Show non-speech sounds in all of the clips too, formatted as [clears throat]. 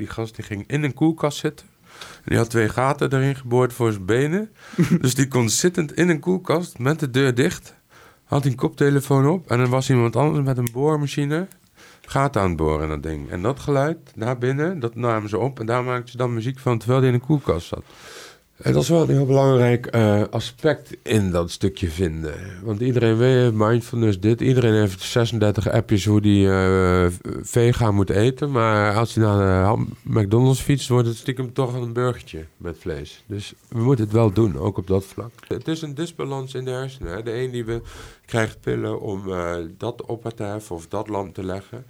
Die gast die ging in een koelkast zitten. Die had twee gaten erin geboord voor zijn benen. [laughs] dus die kon zittend in een koelkast met de deur dicht. Had een koptelefoon op. En dan was iemand anders met een boormachine. Gaten aan het boren dat ding. En dat geluid daar binnen, dat namen ze op. En daar maakten ze dan muziek van terwijl hij in een koelkast zat. En dat is wel een heel belangrijk eh, aspect in dat stukje vinden. Want iedereen weet, mindfulness dit. Iedereen heeft 36 appjes hoe die uh, vegan moet eten. Maar als hij naar de McDonald's fietst, wordt het stiekem toch een burgertje met vlees. Dus we moeten het wel doen, ook op dat vlak. Het is een disbalans in de hersenen. Hè? De een die wil, krijgt pillen om uh, dat op te heffen of dat lamp te leggen.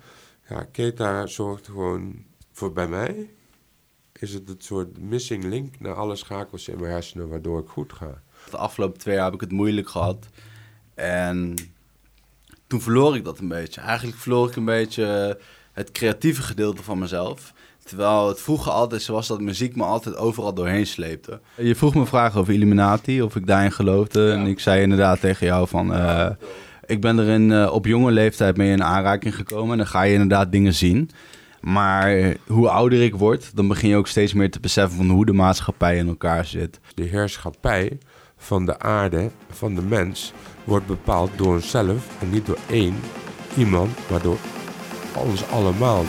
Ja, Keta zorgt gewoon voor bij mij is het een soort missing link naar alle schakels in mijn hersenen waardoor ik goed ga. De afgelopen twee jaar heb ik het moeilijk gehad. En toen verloor ik dat een beetje. Eigenlijk verloor ik een beetje het creatieve gedeelte van mezelf. Terwijl het vroeger altijd zo was dat muziek me altijd overal doorheen sleepte. Je vroeg me vragen over Illuminati, of ik daarin geloofde. En ik zei inderdaad tegen jou van... Uh, ik ben er in, uh, op jonge leeftijd mee in aanraking gekomen. En dan ga je inderdaad dingen zien. Maar hoe ouder ik word, dan begin je ook steeds meer te beseffen van hoe de maatschappij in elkaar zit. De heerschappij van de aarde, van de mens, wordt bepaald door onszelf en niet door één iemand, maar door ons allemaal.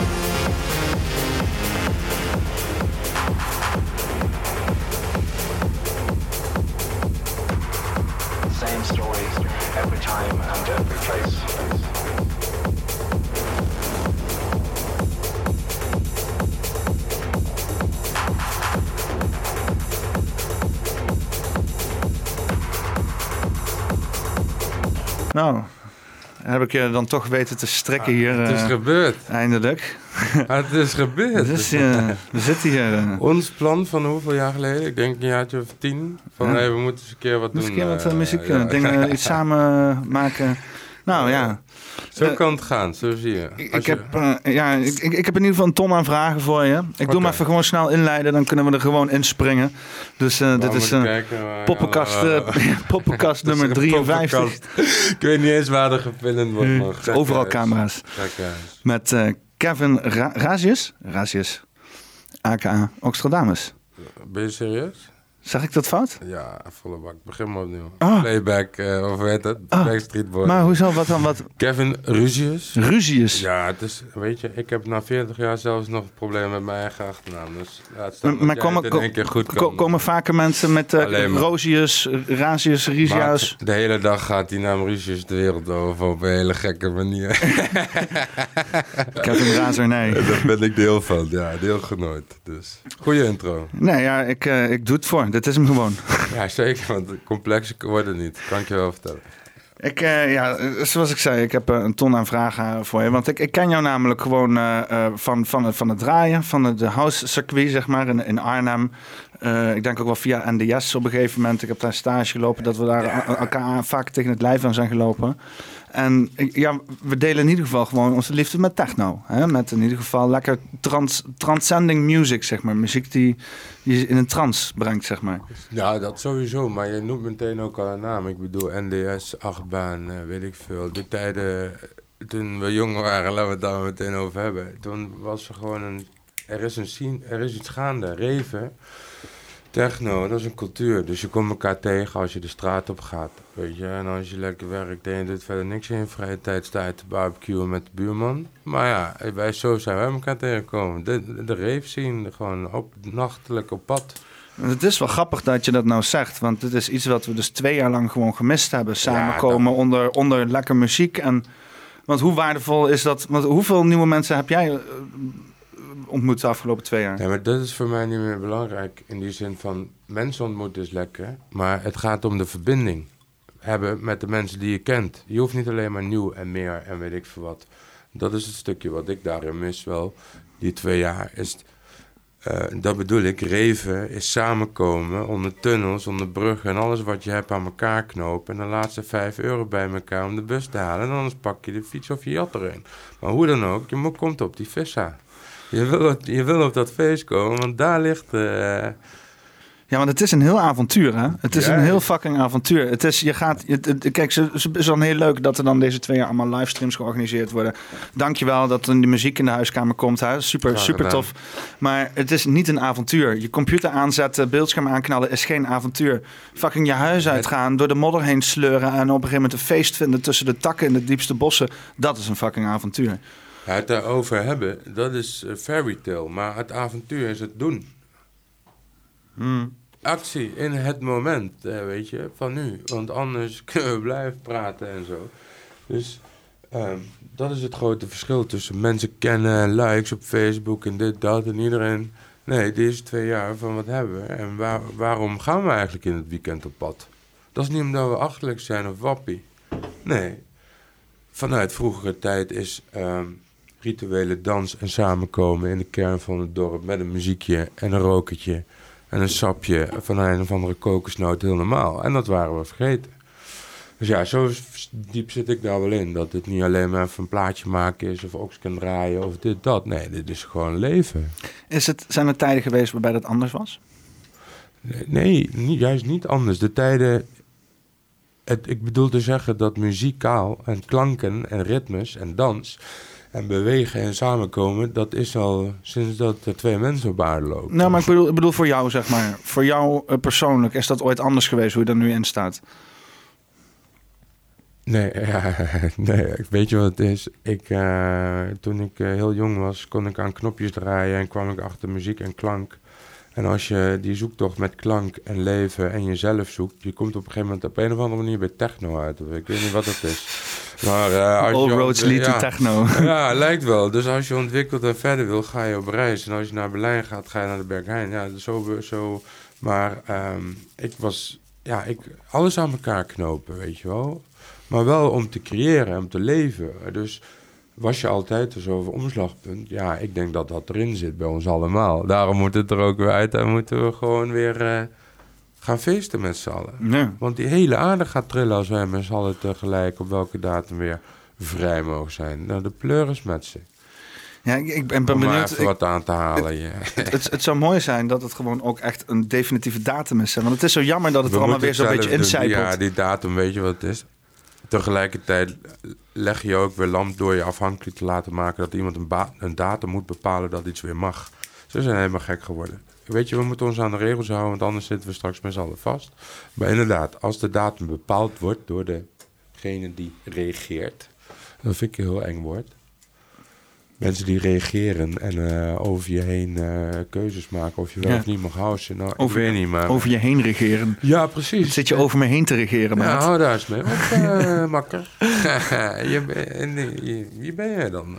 Heb ik je dan toch weten te strekken hier. Het is uh, gebeurd. Eindelijk. het is gebeurd. [laughs] Dus, uh, we zitten hier. Uh. Ons plan van hoeveel jaar geleden? Ik denk een jaartje of tien. Van ja. hey, we moeten eens een keer wat doen. Eens een keer wat muziek, ja, dingen, iets [laughs] samen maken. Nou ja. Zo kan het gaan, zo zie je. Ik, ik heb, uh, ja, ik, ik, ik, heb in ieder geval een ton aan vragen voor je. Ik okay. doe hem even gewoon snel inleiden, dan kunnen we er gewoon inspringen. Dus uh, dit is uh, poppenkast, [laughs] [laughs] poppenkast nummer 53. ik weet niet eens waar er gefilmd wordt. Maar Check overal camera's. Met Kevin Ra Razius, Razius, aka Oxtradamus. Ben je serieus? Zeg ik dat fout? Ja, volle bak. Begin maar opnieuw. Oh. Playback, uh, of weet het? Oh. Backstreet Boys. Maar hoezo? Wat dan? Wat? Kevin Ruzius. Ruzius? Ja, het is, weet je, ik heb na 40 jaar zelfs nog problemen met mijn eigen achternaam. Dus laat maar, maar komen, kom, keer goed kom, komen vaker mensen met uh, Rosius, Razius, Rizius? De hele dag gaat die naam Ruzius de wereld over op een hele gekke manier. [laughs] Kevin Razer, nee. Daar ben ik deel van, ja, deelgenoot. Dus, goeie intro. Nee, ja, ik, uh, ik doe het voor. Dit is hem gewoon. [laughs] Ja, zeker, want complexer wordt het niet. Kan ik je wel vertellen. Ik, uh, ja, zoals ik zei, ik heb uh, een ton aan vragen voor je. Want ik, ik ken jou namelijk gewoon uh, van, van, het, van het draaien, van het house circuit, zeg maar, in, in Arnhem. ik denk ook wel via NDS op een gegeven moment. Ik heb daar stage gelopen, dat we daar ja. elkaar vaak tegen het lijf aan zijn gelopen. En ja, we delen in ieder geval gewoon onze liefde met techno. Hè? Met in ieder geval lekker trans, transcending music, zeg maar. Muziek die je in een trance brengt, zeg maar. Ja, dat sowieso. Maar je noemt meteen ook al een naam. Ik bedoel, NDS, achtbaan, weet ik veel. De tijden toen we jong waren, laten we het daar meteen over hebben. Toen was er gewoon een... Er is, een scene, er is iets gaande, reven. Techno, dat is een cultuur. Dus je komt elkaar tegen als je de straat op gaat. Weet je, en als je lekker werkt en je doet verder niks in je vrije tijd, sta je te barbecuen met de buurman. Maar ja, wij zo zijn wij elkaar tegengekomen. De, de reef zien, gewoon op, nachtelijk op pad. Het is wel grappig dat je dat nou zegt, want het is iets wat we dus twee jaar lang gewoon gemist hebben. Samenkomen ja, onder, onder lekker muziek. En, want hoe waardevol is dat? Want hoeveel nieuwe mensen heb jij ontmoet de afgelopen twee jaar? Ja, maar dat is voor mij niet meer belangrijk. In die zin van mensen ontmoeten is lekker. Maar het gaat om de verbinding hebben met de mensen die je kent. Je hoeft niet alleen maar nieuw en meer en weet ik veel wat. Dat is het stukje wat ik daarin mis wel. Die twee jaar is... Uh, dat bedoel ik, reven is samenkomen onder tunnels, onder bruggen en alles wat je hebt aan elkaar knopen. En de laatste vijf euro bij elkaar om de bus te halen. En anders pak je de fiets of je jat erin. Maar hoe dan ook, je komt op die vissa. Je wil, je wil op dat feest komen, want daar ligt, uh, Ja, want het is een heel avontuur, hè? Het is Ja. een heel fucking avontuur. Het is, je gaat, het, het- kijk, ze- het is dan heel leuk dat er dan deze twee jaar allemaal livestreams georganiseerd worden. Dankjewel dat er die muziek in de huiskamer komt, hè? Super, super tof. Maar het is niet een avontuur. Je computer aanzetten, beeldscherm aanknallen is geen avontuur. Fucking je huis uitgaan, door de modder heen sleuren en op een gegeven moment een feest vinden tussen de takken in de diepste bossen. Dat is een fucking avontuur. Het daarover hebben, dat is eh, fairy tale. Maar het avontuur is het doen. Actie in het moment, eh, weet je, van nu. Want anders [laughs] kunnen we blijven praten en zo. Dus ehm, dat is het grote verschil tussen mensen kennen, likes op Facebook en dit, dat en iedereen. Nee, deze twee jaar van wat hebben we en waar, waarom gaan we eigenlijk in het weekend op pad? Dat is niet omdat we achterlijk zijn of wappie. Nee, vanuit vroegere tijd is ehm, rituele dans en samenkomen in de kern van het dorp met een muziekje en een rokertje en een sapje van een of andere kokosnoot heel normaal. En dat waren we vergeten. Dus ja, zo diep zit ik daar wel in. Dat het niet alleen maar even een plaatje maken is of oks kan draaien of dit, dat. Nee, dit is gewoon leven. Is het, zijn er tijden geweest waarbij dat anders was? Nee, niet, juist niet anders. De tijden. Het, ik bedoel te zeggen dat muzikaal en klanken en ritmes en dans en bewegen en samenkomen, dat is al sinds dat er twee mensen op aarde lopen. Nou, maar ik bedoel, ik bedoel voor jou, zeg maar. Voor jou eh, persoonlijk, is dat ooit anders geweest hoe je er nu in staat? Nee, [laughs] ja, nee, weet je wat het is? Ik, eh, toen ik eh, heel jong was, kon ik aan knopjes draaien en kwam ik achter muziek en klank. En als je die zoektocht met klank en leven en jezelf zoekt, je komt op een gegeven moment op een of andere manier bij techno uit. Of ik weet niet wat het is. Maar, eh, als All je roads lead to techno. [laughs] Ja, lijkt wel. Dus als je ontwikkelt en verder wil, ga je op reis. En als je naar Berlijn gaat, ga je naar de Berghain. Ja, zo, zo. Maar ehm, ik was, ja, ik, alles aan elkaar knopen, weet je wel. Maar wel om te creëren en om te leven. Dus was je altijd dus over omslagpunt. Ja, ik denk dat dat erin zit bij ons allemaal. Daarom moet het er ook weer uit en moeten we gewoon weer eh, gaan feesten met z'n allen. Nee. Want die hele aarde gaat trillen als wij met z'n allen tegelijk op welke datum weer vrij mogen zijn. Nou, de pleuris met ze. Ja, ik, ik ben, ben Om maar benieuwd. even Ik- wat aan te halen. ja. het, het, het zou mooi zijn dat het gewoon ook echt een definitieve datum is. hè. Want het is zo jammer dat het We er allemaal weer zo'n beetje doen. incijpelt. Ja, die datum, weet je wat het is? Tegelijkertijd leg je ook weer lamp door je afhankelijk te laten maken... dat iemand een, een datum moet bepalen dat iets weer mag. Ze zijn helemaal gek geworden. Weet je, we moeten ons aan de regels houden... want anders zitten we straks met z'n allen vast. Maar inderdaad, als de datum bepaald wordt door degene die reageert... dat vind ik een heel eng woord... Mensen die reageren en eh, over je heen eh, keuzes maken of je wel Ja. of niet mag houden. Nou, Over- ik weet niet, maar... Over je heen regeren. Ja, precies. Zit je over me heen te regeren, Ja, maat? hou daar eens mee op, eh, [laughs] makker. [laughs] je, ben- en, je- wie ben jij dan?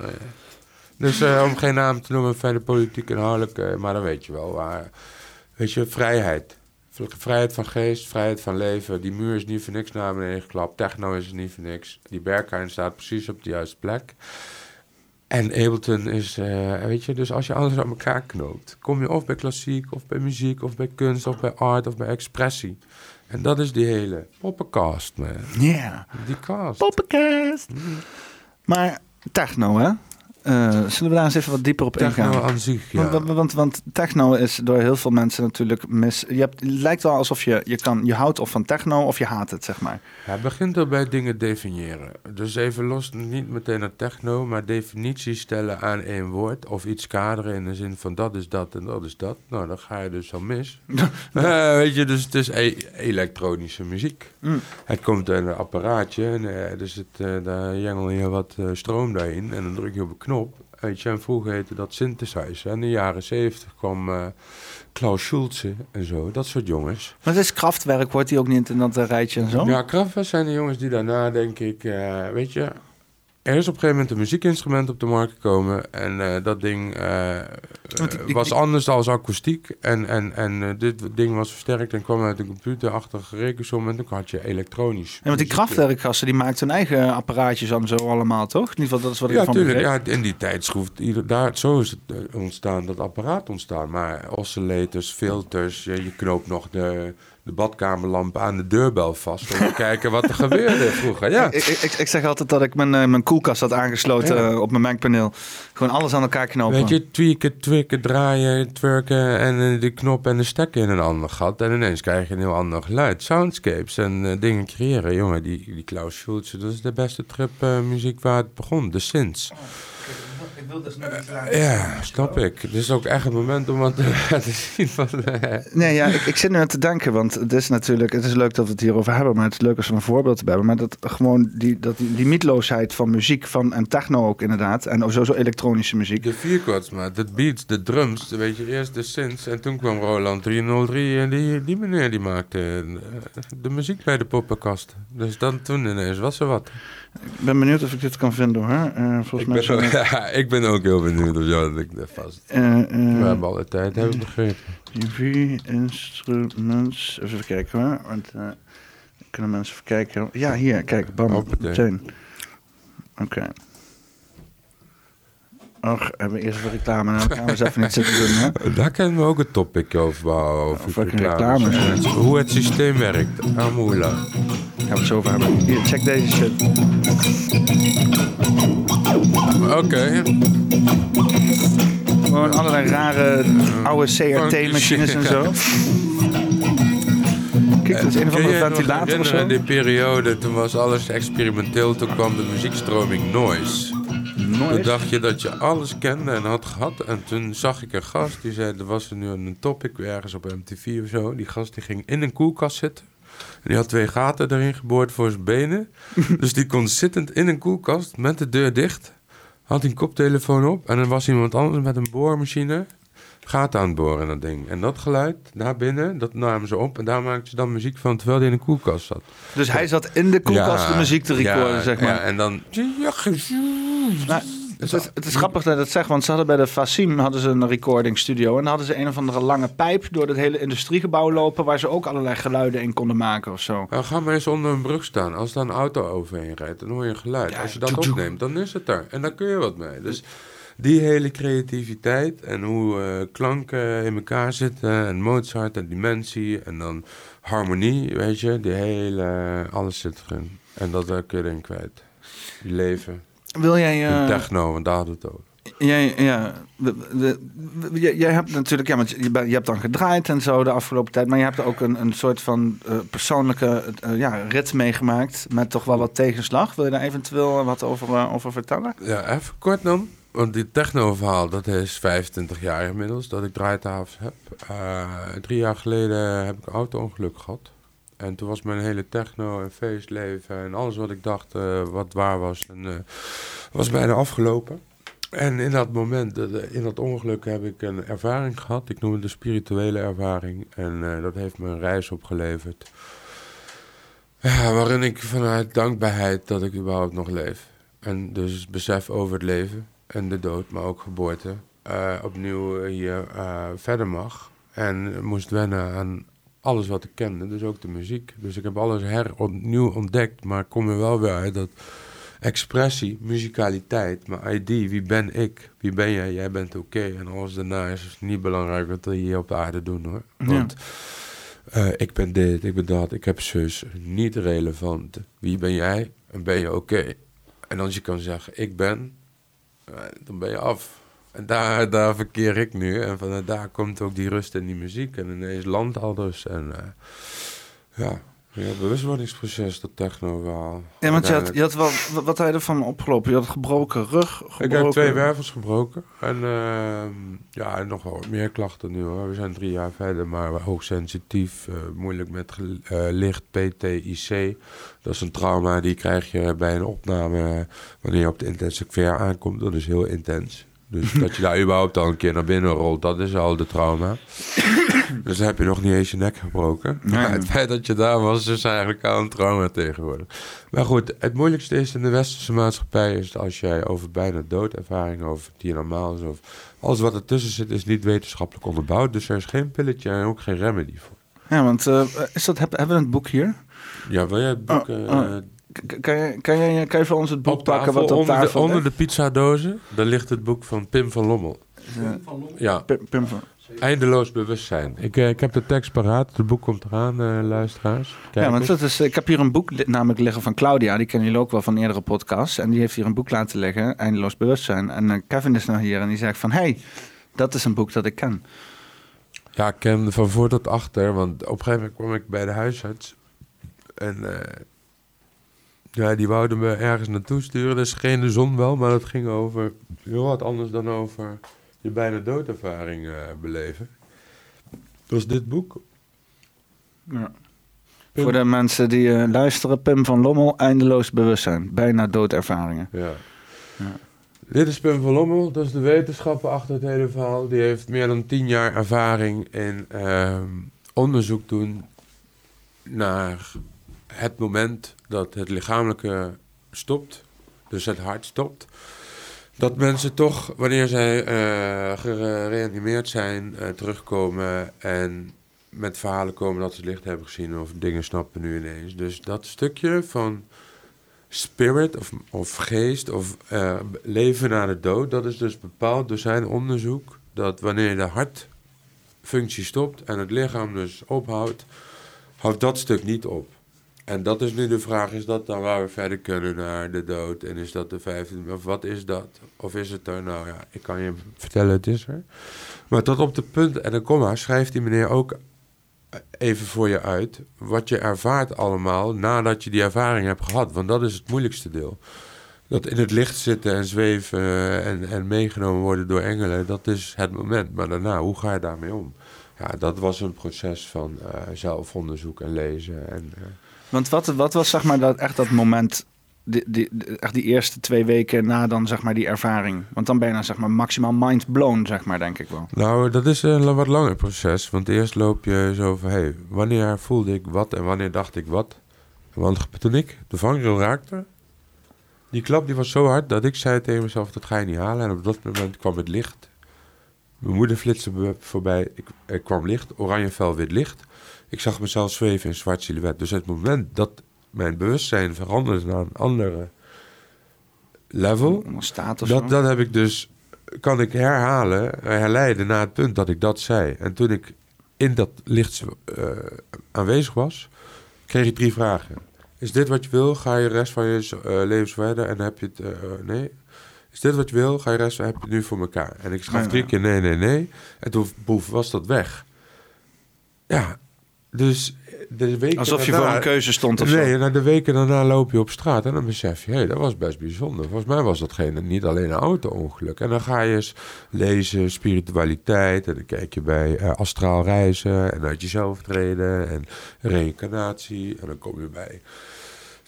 Dus eh, om geen naam te noemen, verder politiek inhoudelijk, eh, maar dan weet je wel. Maar, weet je, vrijheid. Vrijheid van geest, vrijheid van leven. Die muur is niet voor niks naar beneden geklapt. Techno is niet voor niks. Die Berghain staat precies op de juiste plek. En Ableton is, eh, weet je, dus als je alles aan elkaar knoopt, kom je of bij klassiek, of bij muziek, of bij kunst, of bij art, of bij expressie. En dat is die hele poppencast, man. Ja. Die cast. Poppencast. Maar techno, hè? Eh, zullen we daar eens even wat dieper op Techno ingaan? aan zich, ja. Want, want, want techno is door heel veel mensen natuurlijk mis. Je hebt, het lijkt wel alsof je, je kan, je houdt of van techno of je haat het, zeg maar. Hij begint al bij dingen definiëren. Dus even los, niet meteen naar techno, maar definities stellen aan één woord. Of iets kaderen in de zin van dat is dat en dat is dat. Nou, dan ga je dus al mis. [laughs] Eh, weet je, dus het is e- elektronische muziek. Mm. Het komt uit een apparaatje en dus het, eh, daar jengel je wat stroom daarin en dan druk je op een knop. Weet je, en vroeger heette dat synthesizer. En in de jaren zeventig kwam eh, Klaus Schulze en zo, dat soort jongens. Maar het is krachtwerk, wordt die ook niet in dat eh, rijtje en zo? Ja, Kraftwerk zijn de jongens die daarna, denk ik, eh, weet je... Er is op een gegeven moment een muziekinstrument op de markt gekomen. En eh, dat ding eh, ik- was ik- anders dan akoestiek. En, en, en eh, dit ding was versterkt en kwam uit een computerachtige rekensom. En toen had je elektronisch. Ja, want die muziek. krachtwerkgasten die maakten hun eigen apparaatjes aan zo allemaal, toch? In ieder geval, dat is wat ik Ja, ervan tuurlijk. begreep. Ja, in die tijd schroeft ieder, daar, zo is het ontstaan, dat apparaat ontstaan. Maar oscillators, filters, je, je knoopt nog de, de badkamerlamp aan de deurbel vast... om te kijken wat er [laughs] gebeurde vroeger. Ja. Ik, ik, ik zeg altijd dat ik mijn, eh, mijn koelkast had aangesloten Ja. eh, op mijn Mac-paneel. Gewoon alles aan elkaar knopen. Weet je, tweaken, twikken, draaien, twerken en eh, de knop en de stekker in een ander gat. En ineens krijg je een heel ander geluid. Soundscapes en dingen creëren. Jongen, die, die Klaus Schulze, dat is de beste trip muziek waar het begon. De synths. Ik wil dus nog iets Ja, snap ik. Het is ook echt het moment om wat te [laughs] laten zien van... eh, Nee, ja, ik, ik zit nu aan te denken, want het is natuurlijk, het is leuk dat we het hierover hebben, maar het is leuk als we een voorbeeld te hebben. Maar dat gewoon die, dat die, die mietloosheid van muziek, van, en techno ook inderdaad, en sowieso elektronische muziek. De vierkorts, maar de beats, de drums, weet je, eerst de synths en toen kwam Roland 303 en die, die meneer die maakte eh, de muziek bij de poppenkast. Dus dan toen ineens was er wat. Ik ben benieuwd of ik dit kan vinden hoor. Eh, volgens Ik mij ben, ook, [laughs] ja, ik ben ook heel benieuwd of jou dat ik daar vast. eh, We hebben alle tijd, heb ik begrepen. TV instruments. Even kijken hoor. Want uh, kunnen mensen even kijken. Ja, hier, kijk, bam, meteen. Oké. Och, hebben we eerst even reclame en dan gaan we eens even niet zitten doen. Hè? [laughs] Daar kennen we ook een topic over. Over Over ja. Hoe het systeem werkt. Amula. Gaan we het zo over hebben. Hier, check deze shit. Oké. Gewoon allerlei rare oude CRT-machines en zo. Kijk, dat is een je nog ventilator of zo. herinneren, die periode, toen was alles experimenteel. Toen kwam de muziekstroming Noise. Toen Nooit. dacht je dat je alles kende en had gehad. En toen zag ik een gast, die zei, er was er nu een topic ergens op MTV of zo. Die gast die ging in een koelkast zitten. En die had twee gaten erin geboord voor zijn benen. [laughs] dus die kon zittend in een koelkast met de deur dicht. Had hij een koptelefoon op. En er was iemand anders met een boormachine. Gaten aan het boren dat ding. En dat geluid daar binnen, dat namen ze op. En daar maakten ze dan muziek van terwijl hij in een koelkast zat. Dus hij zat in de koelkast Ja, de muziek te recorden, ja, zeg maar. Ja, en dan... Nou, het, is, het is grappig dat je dat zegt, want ze hadden bij de Fasim hadden ze een recording studio. En dan hadden ze een of andere lange pijp door het hele industriegebouw lopen, waar ze ook allerlei geluiden in konden maken of zo. Nou, ga maar eens onder een brug staan. Als daar een auto overheen rijdt, dan hoor je een geluid. Ja, Als je dat tjoek, tjoek. opneemt, dan is het er. En daar kun je wat mee. Dus die hele creativiteit en hoe eh, klanken in elkaar zitten. En Mozart en dimensie en dan harmonie, weet je. Die hele, alles zit erin. En dat eh, kun je erin kwijt. Die leven. Wil jij... En eh, techno, want daar het over. Jij, ja, we- we- we- jij, hebt natuurlijk, ja, want je, hebt dan gedraaid en zo de afgelopen tijd, maar je hebt ook een, een soort van eh, persoonlijke eh, ja, rit meegemaakt met toch wel wat tegenslag. Wil je daar eventueel wat over, over vertellen? Ja, even kort dan. Want dit techno-verhaal, dat is 25 jaar inmiddels dat ik draaitafels heb. Drie jaar geleden heb ik een auto-ongeluk gehad. En toen was mijn hele techno en feestleven en alles wat ik dacht eh, wat waar was, en, eh, was bijna afgelopen. En in dat moment, eh, in dat ongeluk, heb ik een ervaring gehad. Ik noem het de spirituele ervaring. En dat heeft me een reis opgeleverd. Ja, waarin ik vanuit dankbaarheid dat ik überhaupt nog leef. En dus besef over het leven en de dood, maar ook geboorte. opnieuw hier verder mag. En moest wennen aan alles wat ik kende, dus ook de muziek. Dus ik heb alles heropnieuw ontdekt, maar ik kom er wel weer uit dat expressie, muzikaliteit, mijn ID, wie ben ik? Wie ben jij? Jij bent oké. En alles daarna is niet belangrijk wat we hier op de aarde doen hoor. Want eh, ik ben dit, ik ben dat, ik heb zus. Niet relevant. Wie ben jij? En ben je oké? En als je kan zeggen, ik ben, eh, dan ben je af. En daar, daar verkeer ik nu. En vanuit daar komt ook die rust in die muziek. En ineens landt alles. En eh, ja, ja, bewustwordingsproces, dat techno-verhaal. Ja, want je had, je had wel, wat- wat had je ervan opgelopen? Je had gebroken rug, Ik gebroken... heb twee wervels gebroken. En ehm, ja, en nog wel wat meer klachten nu hoor. We zijn drie jaar verder, maar hoogsensitief. eh moeilijk met eh, licht, PTIC. Dat is een trauma die krijg je bij een opname wanneer je op de intensive care aankomt. Dat is heel intens. Dus dat je daar überhaupt al een keer naar binnen rolt, dat is al de trauma. [clears throat] dus dan heb je nog niet eens je nek gebroken. Nee. Maar het feit dat je daar was, is eigenlijk al een trauma tegenwoordig. Maar goed, het moeilijkste is in de westerse maatschappij... is als jij over bijna doodervaring, over die normaal is... of alles wat ertussen zit, is niet wetenschappelijk onderbouwd. Dus er is geen pilletje en ook geen remedy voor. Ja, want eh, is dat, heb- hebben we een boek hier? Ja, wil jij het boek... Oh, eh, oh. Kan je, kan, je, kan je voor ons het boek op pakken tafel, wat op onder, tafel de, onder de pizzadozen, daar ligt het boek van Pim van Lommel. Ja, Pim, Pim van- eindeloos bewustzijn. Ik, eh, ik heb de tekst paraat. Het boek komt eraan, eh, luisteraars. Kijk ja, want dat is, ik heb hier een boek li- namelijk liggen van Claudia. Die kennen jullie ook wel van eerdere podcasts. En die heeft hier een boek laten liggen, Eindeloos Bewustzijn. En eh, Kevin is nou hier en die zegt van... hey, dat is een boek dat ik ken. Ja, ik ken van voor tot achter. Want op een gegeven moment kwam ik bij de huisarts. En eh, ja, die wouden me ergens naartoe sturen. Dus geen de zon wel, maar het ging over heel wat anders dan over je bijna doodervaring eh, beleven. Dat is dit boek. Ja. Voor de mensen die eh, luisteren, Pim van Lommel, Eindeloos Bewustzijn. Bijna doodervaringen. Ja. Ja. Dit is Pim van Lommel, dat is de wetenschapper achter het hele verhaal. Die heeft meer dan tien jaar ervaring in ehm, onderzoek doen naar het moment dat het lichamelijke stopt, dus het hart stopt. Dat mensen toch, wanneer zij eh, gereanimeerd zijn, eh, terugkomen en met verhalen komen dat ze licht hebben gezien of dingen snappen nu ineens. Dus dat stukje van spirit of, of geest of eh, leven na de dood, dat is dus bepaald door zijn onderzoek dat wanneer de hartfunctie stopt en het lichaam dus ophoudt, houdt dat stuk niet op. En dat is nu de vraag, is dat dan waar we verder kunnen naar de dood? En is dat de vijfde, of wat is dat? Of is het er, nou ja, ik kan je vertellen, het is er. Maar tot op de punt en de komma schrijft die meneer ook even voor je uit wat je ervaart allemaal nadat je die ervaring hebt gehad. Want dat is het moeilijkste deel. Dat in het licht zitten en zweven en, en meegenomen worden door engelen, dat is het moment. Maar daarna, hoe ga je daarmee om? Ja, dat was een proces van eh, zelfonderzoek en lezen. En, eh, Want wat, wat was zeg maar dat, echt dat moment, die, die, echt die eerste twee weken na dan zeg maar die ervaring? Want dan ben je zeg maar maximaal mind blown, zeg maar, denk ik wel. Nou, dat is een wat langer proces. Want eerst loop je zo van, hey, wanneer voelde ik wat en wanneer dacht ik wat? Want toen ik de vangrail raakte, die klap die was zo hard dat ik zei tegen mezelf, dat ga je niet halen. En op dat moment kwam het licht. Mijn moeder flitste voorbij, ik, er kwam licht, oranje vel, wit licht. Ik zag mezelf zweven in zwart silhouet. Dus het moment dat mijn bewustzijn veranderde naar een andere level, of dat, heb ik dus, kan ik herhalen, herleiden naar het punt dat ik dat zei. En toen ik in dat licht eh, aanwezig was, kreeg ik drie vragen. Is dit wat je wil? Ga je de rest van je uh, leven verder en heb je het... eh, nee? Is dit wat je wil? Ga je de rest heb je het nu voor elkaar? En ik schaf drie keer nee, nee, nee. En toen boef, was dat weg. Ja, dus de weken Alsof je daarna- voor een keuze stond of nee, zo. na de weken daarna loop je op straat en dan besef je, hé, dat was best bijzonder. Volgens mij was dat geen, niet alleen een auto-ongeluk. En dan ga je eens lezen spiritualiteit en dan kijk je bij eh, astraal reizen en uit jezelf treden en reïncarnatie. En dan kom je bij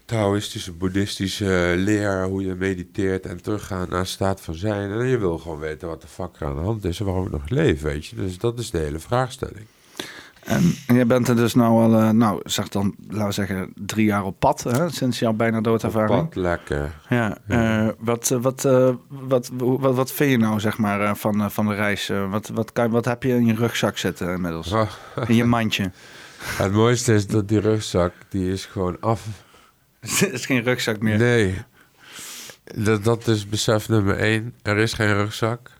Taoïstische, boeddhistische leer, hoe je mediteert en teruggaan naar staat van zijn. En je wil gewoon weten wat de fuck er aan de hand is en waarom ik nog leef, weet je. Dus dat is de hele vraagstelling. En, en jij bent er dus nou al, eh, nou zeg dan, laten we zeggen, drie jaar op pad, hè, sinds jouw bijna doodervaring. Pad, lekker. Ja, Ja. eh, wat, eh, wat, wat, wat, wat, vind je nou, zeg maar, van, van de reis? Wat, wat, kan, wat heb je in je rugzak zitten inmiddels? Ah. In je mandje? [laughs] Het mooiste is dat die rugzak, die is gewoon af. [laughs] Het is geen rugzak meer. Nee. Dat, dat is besef nummer één. Er is geen rugzak.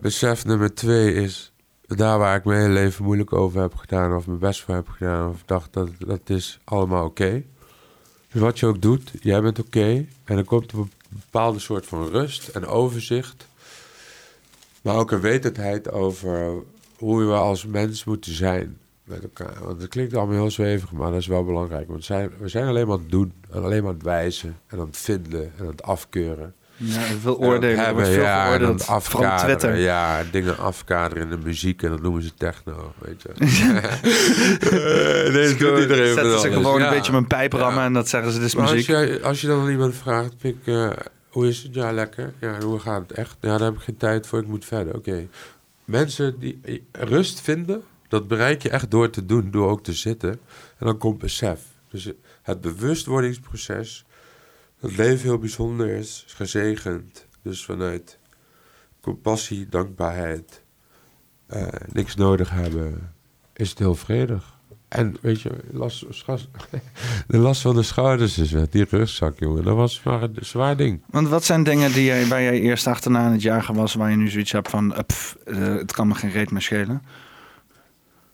Besef nummer twee is... daar waar ik mijn hele leven moeilijk over heb gedaan... of mijn best voor heb gedaan... of dacht dat dat is allemaal oké. Dus wat je ook doet, jij bent oké... en er komt een bepaalde soort van rust en overzicht... maar ook een wetendheid over hoe we als mens moeten zijn met elkaar. Want het klinkt allemaal heel zwevig, maar dat is wel belangrijk. Want zijn, we zijn alleen maar het doen, en alleen maar aan het wijzen, en aan het vinden, en aan het afkeuren. Ja, veel oordelen. Er hebben, veel ja, en afkaderen. Twitter. Ja, dingen afkaderen in de muziek, en dat noemen ze techno, weet je. [laughs] Nee, dat doet iedereen Zetten ze gewoon Ja. een beetje mijn pijp rammen en dat zeggen ze, is Maar als muziek. je, als je dan aan iemand vraagt, Pik, eh, hoe is het? Ja, lekker. Ja, hoe gaat het echt? Ja, daar heb ik geen tijd voor, ik moet verder. Oké. Mensen die eh, rust vinden, dat bereik je echt door te doen, door ook te zitten. En dan komt besef. Dus het bewustwordingsproces, het leven heel bijzonder is, gezegend. Dus vanuit compassie, dankbaarheid, eh, niks nodig hebben, is het heel vredig. En weet je, last, [laughs] de last van de schouders is weg. Die rugzak, jongen. Dat was maar een zwaar ding. Want wat zijn dingen die jij, waar jij eerst achterna aan het jagen was, waar je nu zoiets hebt van, eh, pff, eh, het kan me geen reet meer schelen?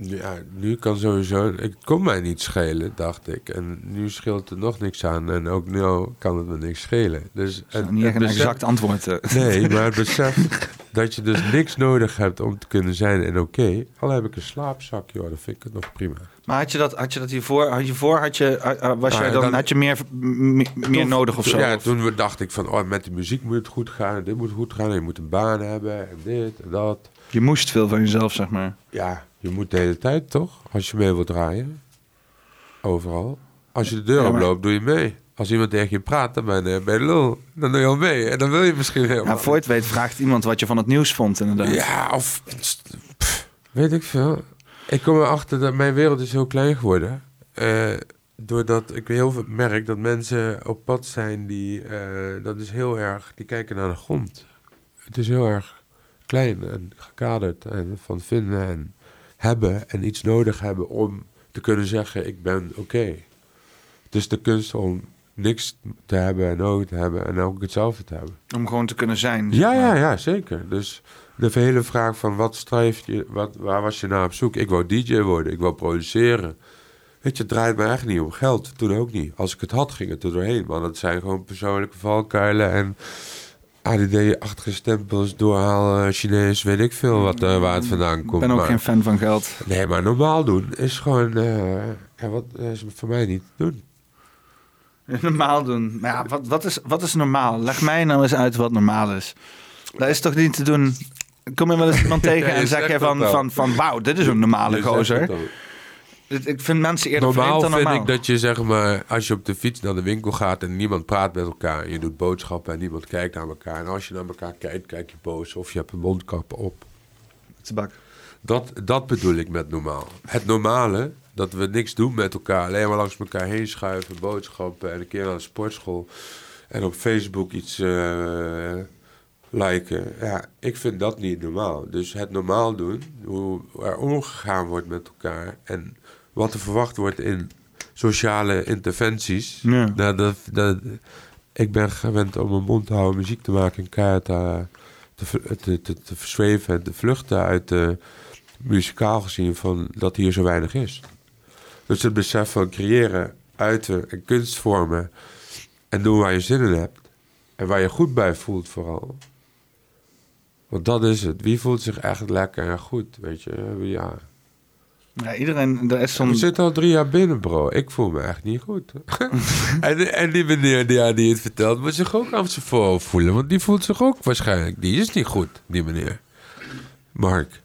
Ja, nu kan sowieso... Het kon mij niet schelen, dacht ik. En nu scheelt er nog niks aan. En ook nu kan het me niks schelen. Dus het- niet echt een besef- exact antwoord. eh. Nee, [laughs] maar het besef dat je dus niks nodig hebt om te kunnen zijn en oké. Al heb ik een slaapzak, joh, dan vind ik het nog prima. Maar had je dat, had je dat hiervoor? Had je voor, had je, eh, eh, was Nou, jij dan, dan- had je meer, meer Toen- nodig of zo? Ja, Of- toen we- dacht ik van, oh, met de muziek moet het goed gaan. En dit moet goed gaan. En je moet een baan hebben en dit en dat. Je moest veel van jezelf, zeg maar. Ja, je moet de hele tijd toch? Als je mee wilt draaien. Overal. Als je de deur Ja, maar- oploopt, doe je mee. Als iemand tegen je praat, dan ben je de lul. Dan doe je al mee. En dan wil je misschien helemaal Ja, voor je het weet vraagt iemand wat je van het nieuws vond, inderdaad. Ja, of... pff, weet ik veel. Ik kom erachter dat mijn wereld is heel klein geworden. Eh, doordat ik heel veel merk dat mensen op pad zijn die... eh, dat is heel erg... Die kijken naar de grond. Het is heel erg klein en gekaderd. En van vinden en hebben en iets nodig hebben om te kunnen zeggen... Ik ben oké. Het is de kunst om niks te hebben en nodig te hebben en ook hetzelfde te hebben. Om gewoon te kunnen zijn. Ja, ja, ja, zeker. Dus de hele vraag van wat strijf je, wat, waar was je naar op zoek? Ik wou DJ worden, ik wou produceren. Weet je, het draait me echt niet om geld. Toen ook niet. Als ik het had, ging het er doorheen. Maar dat zijn gewoon persoonlijke valkuilen en ADD-achtige stempels, doorhalen, Chinees, weet ik veel wat, eh, waar het vandaan Ik komt. ben ook maar, geen fan van geld. Nee, maar normaal doen is gewoon, eh, ja, wat is voor mij niet doen. [laughs] Normaal doen. Maar ja, wat, wat, is, wat is normaal? Leg mij nou eens uit wat normaal is. Dat is toch niet te doen... Kom je wel eens iemand [laughs] tegen en zeg je van, wel. van, van wauw, dit is een normale gozer. Ik vind mensen eerder Normaal vreemd dan vind normaal. ik dat je zeg maar, als je op de fiets naar de winkel gaat en niemand praat met elkaar, en je doet boodschappen en niemand kijkt naar elkaar. En als je naar elkaar kijkt, kijk je boos of je hebt een mondkap op. Tabak. Dat, dat bedoel ik met normaal. Het normale, dat we niks doen met elkaar, alleen maar langs elkaar heen schuiven, boodschappen en een keer naar de sportschool en op Facebook iets eh, liken. Ja, ik vind dat niet normaal. Dus het normaal doen, hoe er omgegaan wordt met elkaar en wat er verwacht wordt in sociale interventies. Ja. Nou, dat, dat, ik ben gewend om mijn mond te houden, muziek te maken en keihard eh, te, te, te, te, te verzweven en te vluchten uit de muzikaal gezien van dat hier zo weinig is. Dus het besef van creëren, uiten en kunstvormen en doen waar je zin in hebt en waar je goed bij voelt vooral. Want dat is het. Wie voelt zich echt lekker en goed, weet je? Ja. Ja, iedereen, er is We zo'n... zitten al drie jaar binnen, bro. Ik voel me echt niet goed. [laughs] en, en die meneer die, ja, die het vertelt, moet zich ook aan zijn voorhoofd voelen. Want die voelt zich ook waarschijnlijk. Die is niet goed, die meneer. Mark.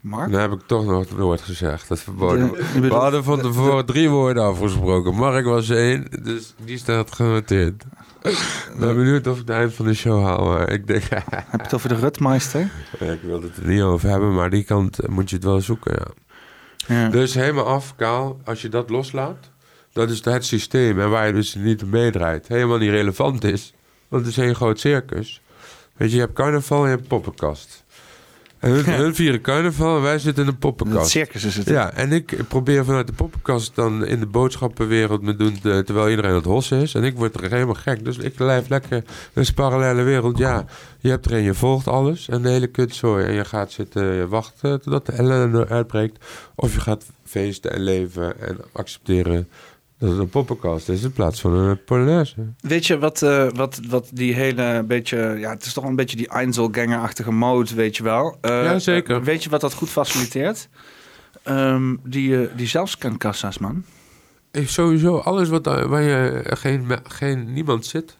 Mark? Dan heb ik toch nog woord gezegd. Dat verboden. We hadden van tevoren drie woorden afgesproken. Mark was één, dus die staat genoteerd. Ik ben benieuwd of ik het eind van de show haal. Maar ik denk, Heb je het over de Rutmeister? ik wil het er niet over hebben. Maar die kant moet je het wel zoeken, ja. Dus helemaal af, kaal, als je dat loslaat, dat is het systeem en waar je dus niet op meedraait, helemaal niet relevant is. Want het is een groot circus. Weet je, je hebt carnaval en je hebt poppenkast. Hun, hun vieren carnaval en wij zitten in een poppenkast. circus is het. Ja, en ik probeer vanuit de poppenkast dan in de boodschappenwereld me doen, te- terwijl iedereen het hos is. En ik word er helemaal gek. Dus ik blijf lekker, een parallele wereld. Ja, je hebt erin, je volgt alles en de hele kutzooi. En je gaat zitten, je wacht eh, totdat de ellende uitbreekt. Of je gaat feesten en leven en accepteren dat het een poppenkast is in plaats van een polonaise. Weet je wat, eh, wat, wat die hele beetje... Ja, het is toch een beetje die Einzelganger-achtige mode, weet je wel. Eh, Ja, zeker. eh, weet je wat dat goed faciliteert? Ehm, die, eh, die zelfscankassa's, man. Ik sowieso, alles wat, waar je geen, geen, niemand zit.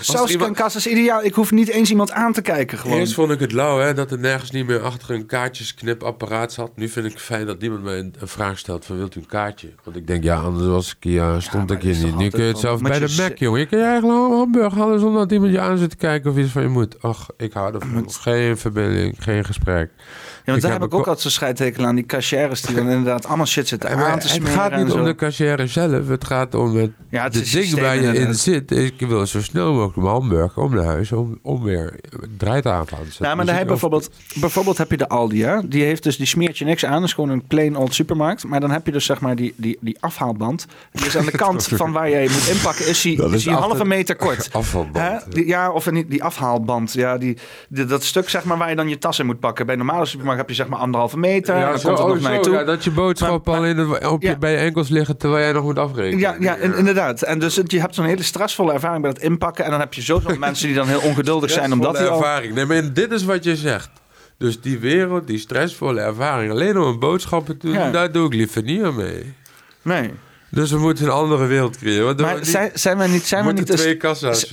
Zelfscankassa is ideaal. Ik hoef niet eens iemand aan te kijken, gewoon. Eerst vond ik het lauw hè, dat er nergens niet meer achter een kaartjesknipapparaat zat. Nu vind ik het fijn dat niemand mij een, een vraag stelt van wilt u een kaartje? Want ik denk ja, anders was ik hier, ja, stond ik hier niet. Nu kun je het zelf bij de Mac jongen. Je kan je eigen hamburger halen zonder dat iemand je aan zit te kijken of iets van je moet. Ach, ik hou ervan. Geen verbinding, geen gesprek. Ja, want Ik daar heb ik ook altijd zo'n scheidtekel aan. Die cashiers die dan inderdaad allemaal shit zitten maar te het gaat niet om de cashier zelf. Het gaat om het, Ja, het de ding waar je in zit. Ik wil zo snel mogelijk mijn hamburger om naar huis om, om weer draait aan te zetten. Ja, maar Dus dan ik heb je bijvoorbeeld, bijvoorbeeld heb je de Aldi, hè? Die heeft dus, die smeert je niks aan. Dat is gewoon een plain old supermarkt. Maar dan heb je dus zeg maar die, die, die afhaalband. Die is aan de [laughs] kant van waar jij moet inpakken, is die, Dat is die halve meter kort. [laughs] Afvalband. Hè? Die- ja, of niet, die afhaalband. Ja, die, die- dat stuk zeg maar waar je dan je tas in moet pakken. Bij een normale supermarkt heb je zeg maar anderhalve meter. en Ja, dan zo, komt er oh, nog naar je toe. ja, dat je boodschap Maar- al in het, op je, Ja. bij je enkels liggen terwijl jij nog moet afrekenen. Ja, ja in- inderdaad. En dus je hebt zo'n hele stressvolle ervaring bij het inpakken. En dan heb je sowieso [laughs] mensen die dan heel ongeduldig zijn. Omdat die al... ervaring. Nee, maar dit is wat je zegt. Dus die wereld, die stressvolle ervaring, alleen om een boodschappen te doen, Ja. daar doe ik liever niet aan mee. Nee. Dus we moeten een andere wereld creëren. Maar we zijn, zijn wij niet... Zijn moeten niet twee kassa's.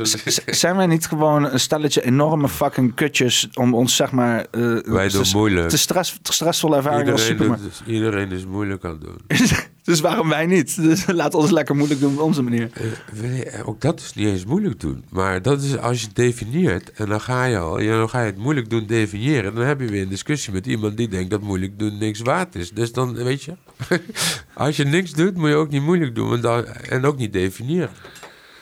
Zijn wij niet gewoon een stelletje enorme fucking kutjes om ons zeg maar eh, Wij doen te, moeilijk. te, stress, te stressvolle ervaring als Iedereen, doet, iedereen is moeilijk aan het doen. [laughs] dus waarom wij niet? [laughs] Dus laat ons lekker moeilijk doen op onze manier. Eh, wil je- Ook dat is niet eens moeilijk doen. Maar dat is als je het definieert en dan ga je al, ja, dan ga je het moeilijk doen definiëren. Dan heb je weer een discussie met iemand die denkt dat moeilijk doen niks waard is. Dus dan, weet je, [laughs] als je niks doet, moet je ook niet moeilijk doen want dan, en ook niet definiëren.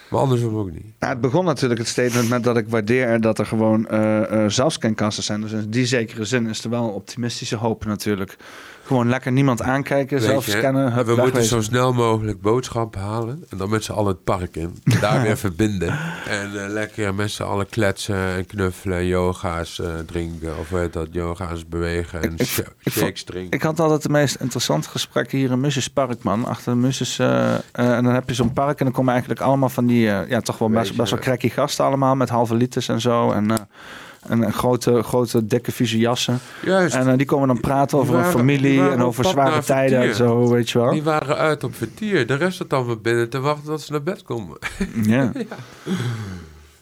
Maar andersom ook niet. Nou, het begon natuurlijk het statement met dat ik waardeer dat er gewoon eh eh zelfscankassen zijn. Dus in die zekere zin is er wel een optimistische hoop natuurlijk. Gewoon lekker niemand aankijken, Weet zelf je, scannen, hup, we moeten zo snel mogelijk boodschappen halen. En dan met z'n allen het park in. Daar weer [laughs] verbinden. En eh, lekker met z'n allen kletsen en knuffelen. Yoga's eh, drinken. Of weet dat, yoga's bewegen. En Ik- ik- sh- ik vond- shakes drinken. Ik had altijd de meest interessante gesprekken hier in Musses Park, man. Achter de Musses. eh, eh, en dan heb je zo'n park en dan komen eigenlijk allemaal van die... eh, ja, toch wel best, wel cracky gasten allemaal. Met halve liters en zo. En, eh, en, en grote, grote, dikke, vieze jassen. Juist. En eh, die komen dan praten over waren- familie en over zware tijden en zo, weet je wel. Die waren uit op vertier. De rest zat allemaal binnen te wachten tot ze naar bed komen. [laughs] Ja.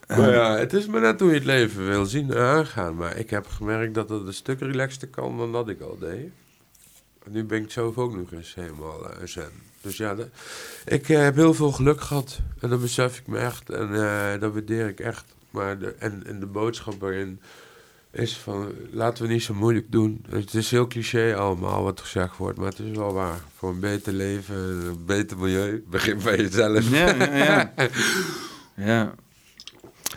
Maar ja, het is maar net hoe je het leven wil zien en aangaan. Maar ik heb gemerkt dat het een stuk relaxter kan dan dat ik al deed. En nu ben ik zelf ook nog eens helemaal eh, zen. Dus ja, de- ik eh, heb heel veel geluk gehad. En dat besef ik me echt. En eh, dat waardeer ik echt. Maar de, en, en de boodschap waarin is van... Laten we niet zo moeilijk doen. Het is heel cliché allemaal wat gezegd wordt. Maar het is wel waar. Voor een beter leven, een beter milieu. Begin bij jezelf. Ja, ja, ja. [laughs] ja.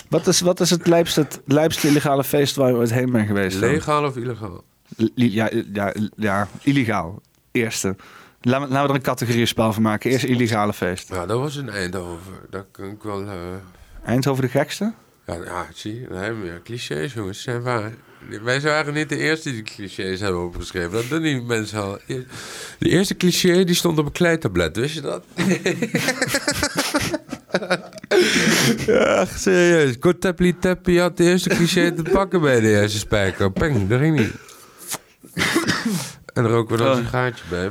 Wat is, wat is het lijpste, het lijpste illegale feest waar je ooit heen bent geweest? Legaal of illegaal? Ja, ja, ja, illegaal. Eerste. Laten we, er een categoriespel van maken. Eerst illegale feest. Nou, dat was in Eindhoven. Dat kan ik wel... eh, Eindhoven de gekste? Ja, zie je, dan hebben we weer clichés, jongens. Zijn waar. Wij waren niet de eerste die clichés hebben opgeschreven. Dat doen die mensen al. De eerste cliché die stond op een kleitablet, wist je dat? [laughs] ja, serieus. Kort tappie tappie had de eerste cliché te pakken bij de eerste spijker. Peng, dat ging niet. En er ook weer een sigaartje bij.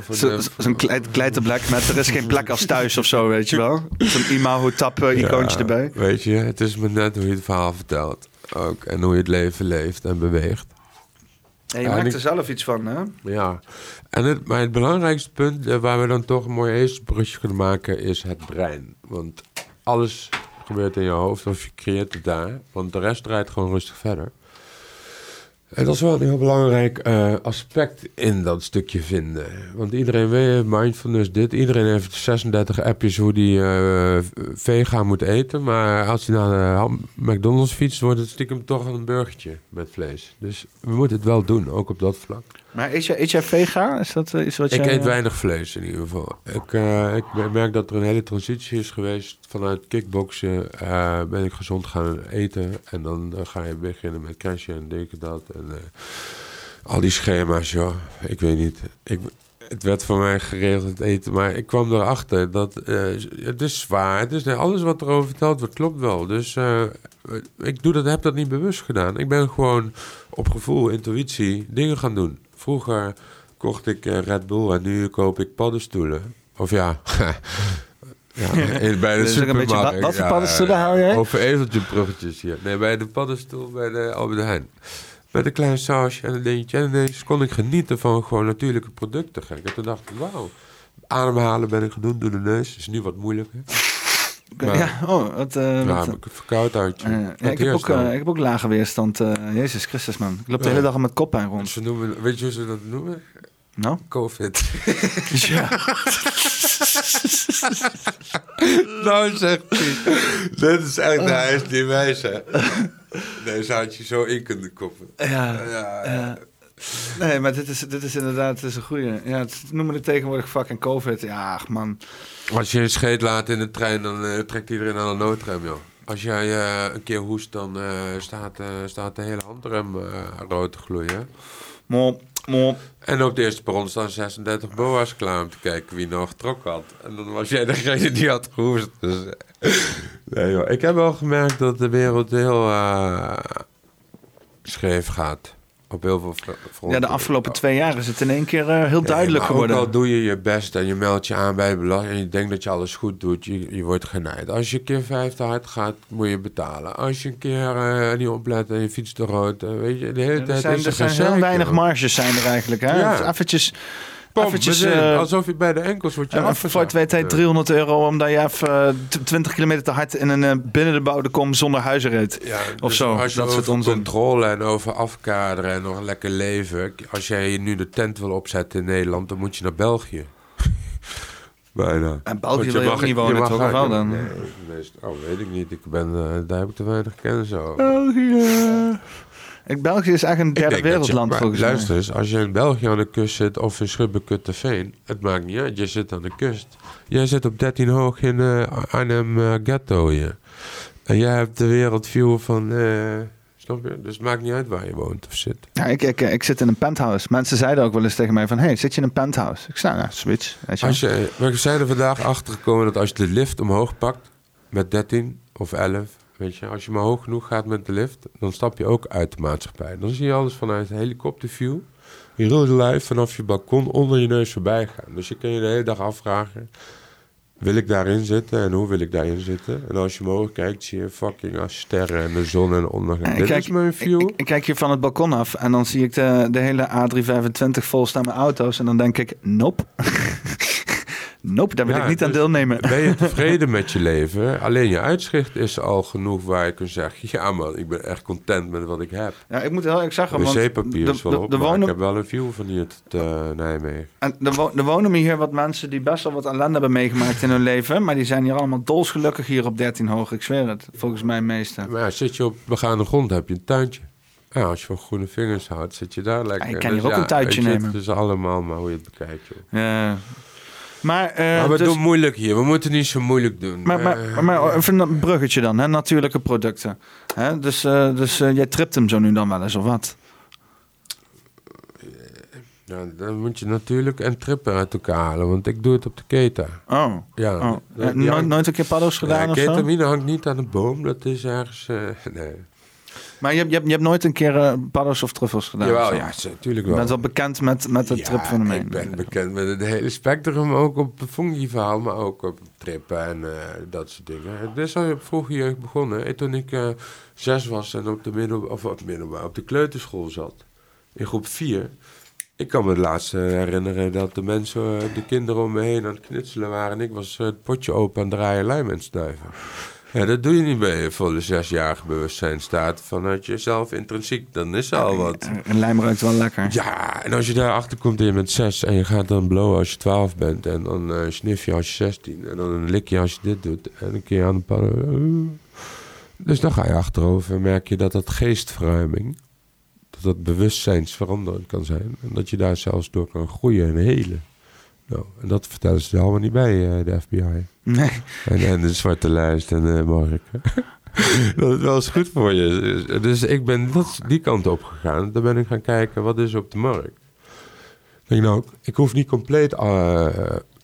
Zo'n klei- kleitenblek met er is geen plek als thuis of zo, weet je wel. Zo'n imago-tap-icoontje Ja, erbij. Weet je, het is maar net hoe je het verhaal vertelt. Ook. En hoe je het leven leeft en beweegt. En je Ja, maakt er zelf iets van, hè? Ja, en het, maar het belangrijkste punt eh, waar we dan toch een mooi eerste brugje kunnen maken is het brein. Want alles gebeurt in je hoofd of je creëert het daar. Want de rest draait gewoon rustig verder. En dat is wel een heel belangrijk eh, aspect in dat stukje vinden. Want iedereen weet, mindfulness dit. Iedereen heeft 36 appjes hoe die eh, vegan moet eten. Maar als hij naar de McDonald's fietst, wordt het stiekem toch een burgertje met vlees. Dus we moeten het wel doen, ook op dat vlak. Maar eet jij, eet jij vega? Is dat eh, iets wat Ik jij... eet weinig vlees in ieder geval. Ik, eh, ik merk dat er een hele transitie is geweest. Vanuit kickboksen eh, ben ik gezond gaan eten. En dan eh, ga je beginnen met crashen en dit en dat. En eh, al die schema's, joh. Ik weet niet. Ik, het werd voor mij geregeld het eten. Maar ik kwam erachter dat eh, het is zwaar. Het is, alles wat erover verteld wordt klopt wel. Dus eh, ik doe dat, heb dat niet bewust gedaan. Ik ben gewoon op gevoel, intuïtie dingen gaan doen. Vroeger kocht ik eh, Red Bull en nu koop ik paddenstoelen. Of ja, [laughs] ja bij de Dus ook een beetje, supermarkt. wat- voor ja, paddenstoelen hou jij? Over ezeltje bruggetjes hier. Nee, bij de paddenstoel bij de Albert Heijn. Met een klein sausje en een dingetje. En ineens kon ik genieten van gewoon natuurlijke producten. gek. En toen dacht ik, wauw. Ademhalen ben ik gedaan door de neus. Is nu wat moeilijker. Maar, ja, Ja, oh, wat... eh, wat, heb ik het eh, ja, ik, heb ook, eh, ik heb ook lage weerstand. eh, Jezus Christus, man. Ik loop de Ja. hele dag met koppijn rond. Ze noemen, weet je hoe ze dat noemen? Nou? Covid. [laughs] Ja. [laughs] nou zegt hij. Dit is echt, nee, hij is niet wijs, hè. Nee, zou het je zo in kunnen koppen. Ja. Ja, ja. Nee, maar dit is, dit is inderdaad het is een goeie. Ja, het noemen het tegenwoordig fucking COVID. Ja, ach, man. Als je een scheet laat in de trein, dan eh, trekt iedereen aan de noodrem, joh. Als jij eh, een keer hoest, dan eh, staat, staat de hele handrem rood te gloeien. Mop, mop. En op de eerste perron staan 36 boa's klaar om te kijken wie nog getrokken had. En dan was jij degene die had gehoest. Dus, nee joh, ik heb wel gemerkt dat de wereld heel scheef gaat. Op heel veel fr- fronten. Ja, de afgelopen twee jaar is het in één keer eh, heel Ja, duidelijk geworden. Ook al doe je je best en je meldt je aan bij belasting en je denkt dat je alles goed doet, je, je wordt genaaid. Als je een keer vijf te hard gaat, moet je betalen. Als je een keer eh, niet oplet en je fietst te rood, eh, weet je, de hele Ja, er tijd zijn, is er zijn gezeik, heel weinig marges zijn er eigenlijk. Hè? Ja. Eventjes, Pom, eventjes eh, alsof je bij de enkels wordt je Ja, voor weet hij 300 euro omdat je even eh, t- 20 kilometer te hard in een eh, binnen de bouwde kom zonder huizen reed. Ja, Of dus zo, Als je dat over controle en over afkaderen en nog lekker leven. Als jij nu de tent wil opzetten in Nederland, dan moet je naar België. Bijna. En België wil je ook niet wonen, toch? Of uit- wel dan? Nee, oh, weet ik niet. Ik ben, eh, daar heb ik te weinig kennis over. België. België is echt een derde je- wereldland volgens luister mij. eens, als je in België aan de kust zit of in Schubbekutteveen, het maakt niet uit, je zit aan de kust. Jij zit op 13 hoog in eh, Arnhem eh, Ghetto hier. En jij hebt de wereldview van, snap je? Dus het maakt niet uit waar je woont of zit. Ja, ik, ik, ik zit in een penthouse. Mensen zeiden ook wel eens tegen mij van... Hey, zit je in een penthouse? Ik zei, nou, switch. Weet je. Als je, we zijn er vandaag achter gekomen dat als je de lift omhoog pakt met 13 of 11, weet je, als je maar hoog genoeg gaat met de lift, dan stap je ook uit de maatschappij. Dan zie je alles vanuit helikopterview. Je rode lijf vanaf je balkon onder je neus voorbij gaan. Dus je kan je de hele dag afvragen, wil ik daarin zitten en hoe wil ik daarin zitten? En als je omhoog kijkt, zie je fucking als sterren en de zon en de ondergang. Dit kijk- is mijn view. Ik, ik kijk hier van het balkon af en dan zie ik de, de hele A325 vol staan met auto's. En dan denk ik, nope. [laughs] nope, daar wil Ja, ik niet aan dus deelnemen. Ben je [laughs] tevreden met je leven? Alleen je uitzicht is al genoeg waar je kunt zeggen... [laughs] ja man, ik ben echt content met wat ik heb. Ja, ik moet heel erg zeggen, wc-papier is wel de, op, de maar ik wonen, heb wel een view van hier tot eh, Nijmegen. en er, wo- er wonen hier wat mensen die best wel wat ellende hebben meegemaakt in hun leven. Maar die zijn hier allemaal dolsgelukkig hier op 13 hoog. Ik zweer het, volgens mij meeste. Maar ja, zit je op begaande grond, heb je een tuintje. Ja, als je van groene vingers houdt, zit je daar lekker. Je kan Dus hier ook ja, een tuintje nemen. Het is allemaal maar hoe je het bekijkt, joh. Ja. Maar, eh, maar we dus- doen moeilijk hier. We moeten niet zo moeilijk doen. Maar, maar, Eh, maar, maar even een bruggetje dan, hè? natuurlijke producten. Hè? Dus, eh, dus jij tript hem zo nu dan wel eens, of wat? ja, dan moet je natuurlijk en trippen uit elkaar halen. Want ik doe het op de keta. Oh, Ja, oh. nooit, hangt- nooit een keer paddo's gedaan ja, of zo? ketamine hangt niet aan de boom. Dat is ergens... [laughs] nee. Maar je, hebt- je, hebt, je hebt nooit een keer paddo's of truffels gedaan? Jawel, ja, natuurlijk Je wel. bent wel bekend met, met het Ja, tripfenomeen. Ik ben bekend met het hele spectrum, ook op het fungi-verhaal, maar ook op trippen en eh, dat soort dingen. Is al op vroege jeugd begonnen. Toen ik eh, zes was en op de, middel, of op, middelbaar, op de kleuterschool zat, in groep vier. Ik kan me het laatste herinneren dat de mensen, de kinderen om me heen aan het knutselen waren. En ik was het potje open aan draaien lijm en. Ja, dat doe je niet bij je volle zesjarige bewustzijn staat vanuit jezelf intrinsiek. Dan is er al wat. Eh, Een lijm ruikt wel lekker. Ja, en als je daarachter komt en je bent zes en je gaat dan blowen als je twaalf bent en dan eh snif je als je zestien en dan een likje als je dit doet en een keer aan de pannen. Dus dan ga je achterover en merk je dat dat geestverruiming, dat dat bewustzijnsveranderend kan zijn en dat je daar zelfs door kan groeien en helen. Nou, en dat vertellen ze er allemaal niet bij, eh, de FBI. Nee. En, en de zwarte lijst en uh, Mark. [laughs] dat is wel eens goed voor je. Dus ik ben dat, die kant op gegaan. Dan ben ik gaan kijken, wat is op de markt? Ik denk nou, ik hoef niet compleet... Uh,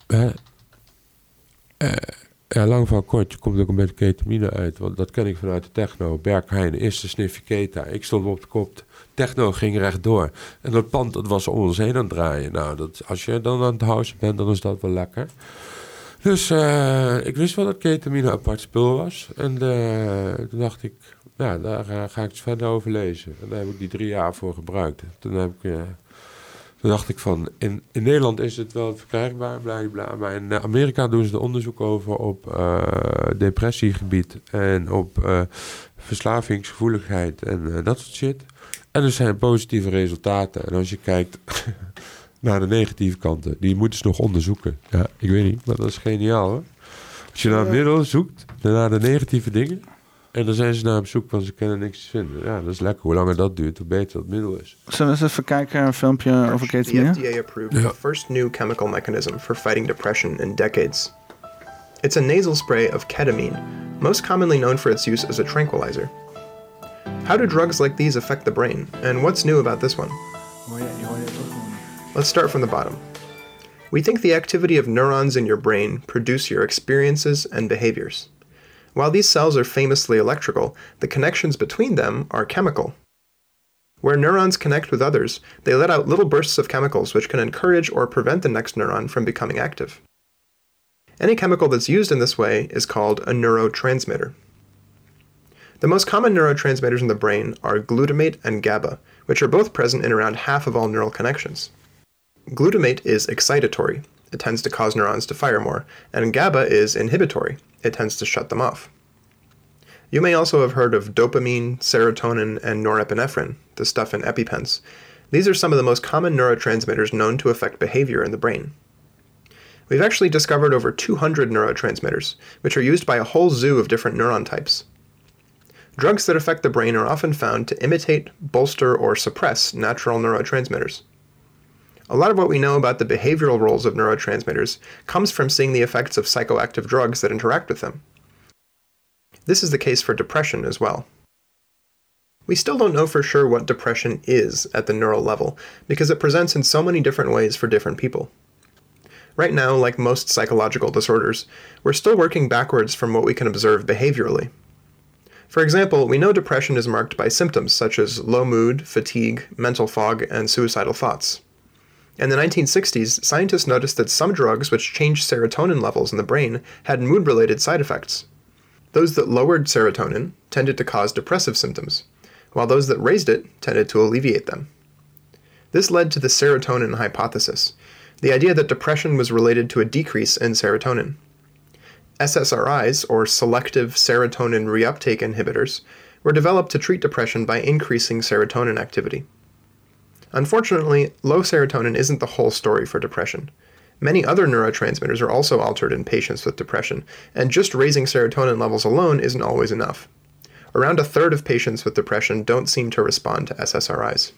uh, ja, lang van kort, je komt ook een beetje ketamine uit. Want dat ken ik vanuit de techno. Bergheijn, eerste snifje keta. Ik stond op de kop. Techno ging rechtdoor. En dat pand dat was om ons heen aan het draaien. Nou, dat, als je dan aan het houden bent, dan is dat wel lekker. Dus uh, ik wist wel dat ketamine een apart spul was. En uh, toen dacht ik, ja, daar ga ik eens verder over lezen. En daar heb ik die drie jaar voor gebruikt. Toen, heb ik, uh, toen dacht ik van, in, in Nederland is het wel verkrijgbaar, bla bla. Maar in Amerika doen ze er onderzoek over op depressiegebied. En op verslavingsgevoeligheid en dat soort shit. En er zijn positieve resultaten. En als je kijkt [laughs] naar de negatieve kanten. Die moeten ze nog onderzoeken. Ja, ik weet niet, maar dat is geniaal hoor. Als je naar een middel zoekt, dan naar de negatieve dingen. En dan zijn ze naar op zoek, want ze kunnen niks vinden. Ja, dat is lekker. Hoe langer dat duurt, hoe beter dat middel is. Zullen we eens even kijken, een filmpje over The ketamine? FDA approved the first new chemical mechanism for fighting depression in decades. It's a nasal spray of ketamine, most commonly known for its use as a tranquilizer. How do drugs like these affect the brain, and what's new about this one? Let's start from the bottom. We think the activity of neurons in your brain produce your experiences and behaviors. While these cells are famously electrical, the connections between them are chemical. Where neurons connect with others, they let out little bursts of chemicals which can encourage or prevent the next neuron from becoming active. Any chemical that's used in this way is called a neurotransmitter. The most common neurotransmitters in the brain are glutamate and GABA, which are both present in around half of all neural connections. Glutamate is excitatory, it tends to cause neurons to fire more, and GABA is inhibitory, it tends to shut them off. You may also have heard of dopamine, serotonin, and norepinephrine, the stuff in EpiPens. These are some of the most common neurotransmitters known to affect behavior in the brain. We've actually discovered over 200 neurotransmitters, which are used by a whole zoo of different neuron types. Drugs that affect the brain are often found to imitate, bolster, or suppress natural neurotransmitters. A lot of what we know about the behavioral roles of neurotransmitters comes from seeing the effects of psychoactive drugs that interact with them. This is the case for depression as well. We still don't know for sure what depression is at the neural level because it presents in so many different ways for different people. Right now, like most psychological disorders, we're still working backwards from what we can observe behaviorally. For example, we know depression is marked by symptoms such as low mood, fatigue, mental fog, and suicidal thoughts. In the 1960s, scientists noticed that some drugs which changed serotonin levels in the brain had mood related side effects. Those that lowered serotonin tended to cause depressive symptoms, while those that raised it tended to alleviate them. This led to the serotonin hypothesis, the idea that depression was related to a decrease in serotonin. SSRIs, or selective serotonin reuptake inhibitors, were developed to treat depression by increasing serotonin activity. Unfortunately, low serotonin isn't the whole story for depression. Many other neurotransmitters are also altered in patients with depression, and just raising serotonin levels alone isn't always enough. Around a third of patients with depression don't seem to respond to SSRIs.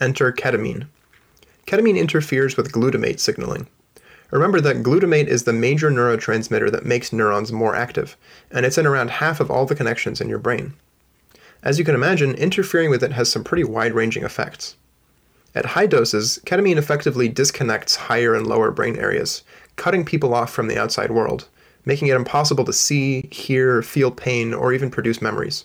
Enter ketamine. Ketamine interferes with glutamate signaling. Remember that glutamate is the major neurotransmitter that makes neurons more active, and it's in around half of all the connections in your brain. As you can imagine, interfering with it has some pretty wide ranging effects. At high doses, ketamine effectively disconnects higher and lower brain areas, cutting people off from the outside world, making it impossible to see, hear, feel pain, or even produce memories.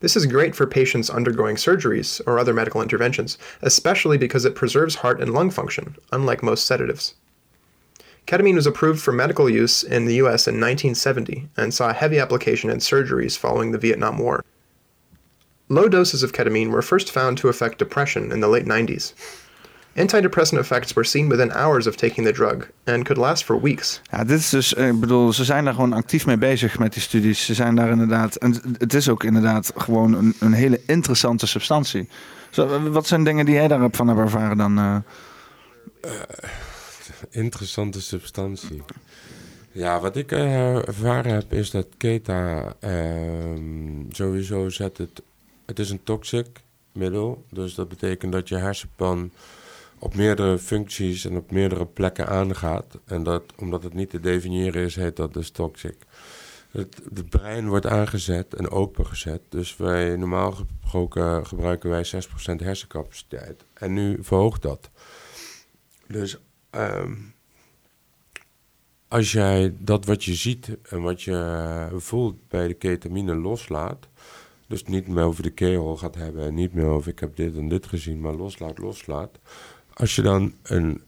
This is great for patients undergoing surgeries or other medical interventions, especially because it preserves heart and lung function, unlike most sedatives. Ketamine was approved for medical use in the US in 1970 and saw heavy application in surgeries following the Vietnam War. Low doses of ketamine were first found to affect depression in the late 90s. Antidepressant effects were seen within hours of taking the drug and could last for weeks. Ja, dit is dus, eh, ik bedoel, ze zijn daar gewoon actief mee bezig met die studies. Ze zijn daar inderdaad, en het is ook inderdaad gewoon een, een hele interessante substantie. Wat zijn dingen die jij daarvan hebt ervaren dan? eh? Interessante substantie. Ja, wat ik eh, ervaren heb is dat keta ehm, sowieso zet het... Het is een toxic middel, dus dat betekent dat je hersenpan op meerdere functies en op meerdere plekken aangaat. En dat, omdat het niet te definiëren is, heet dat dus toxic. Het, het brein wordt aangezet en opengezet. Dus wij, normaal gesproken gebruiken wij 6% hersencapaciteit. En nu verhoogt dat. Dus ehm, als jij dat wat je ziet en wat je voelt bij de ketamine loslaat... dus niet meer over de kegel gaat hebben en niet meer over ik heb dit en dit gezien... maar loslaat, loslaat. Als je dan een,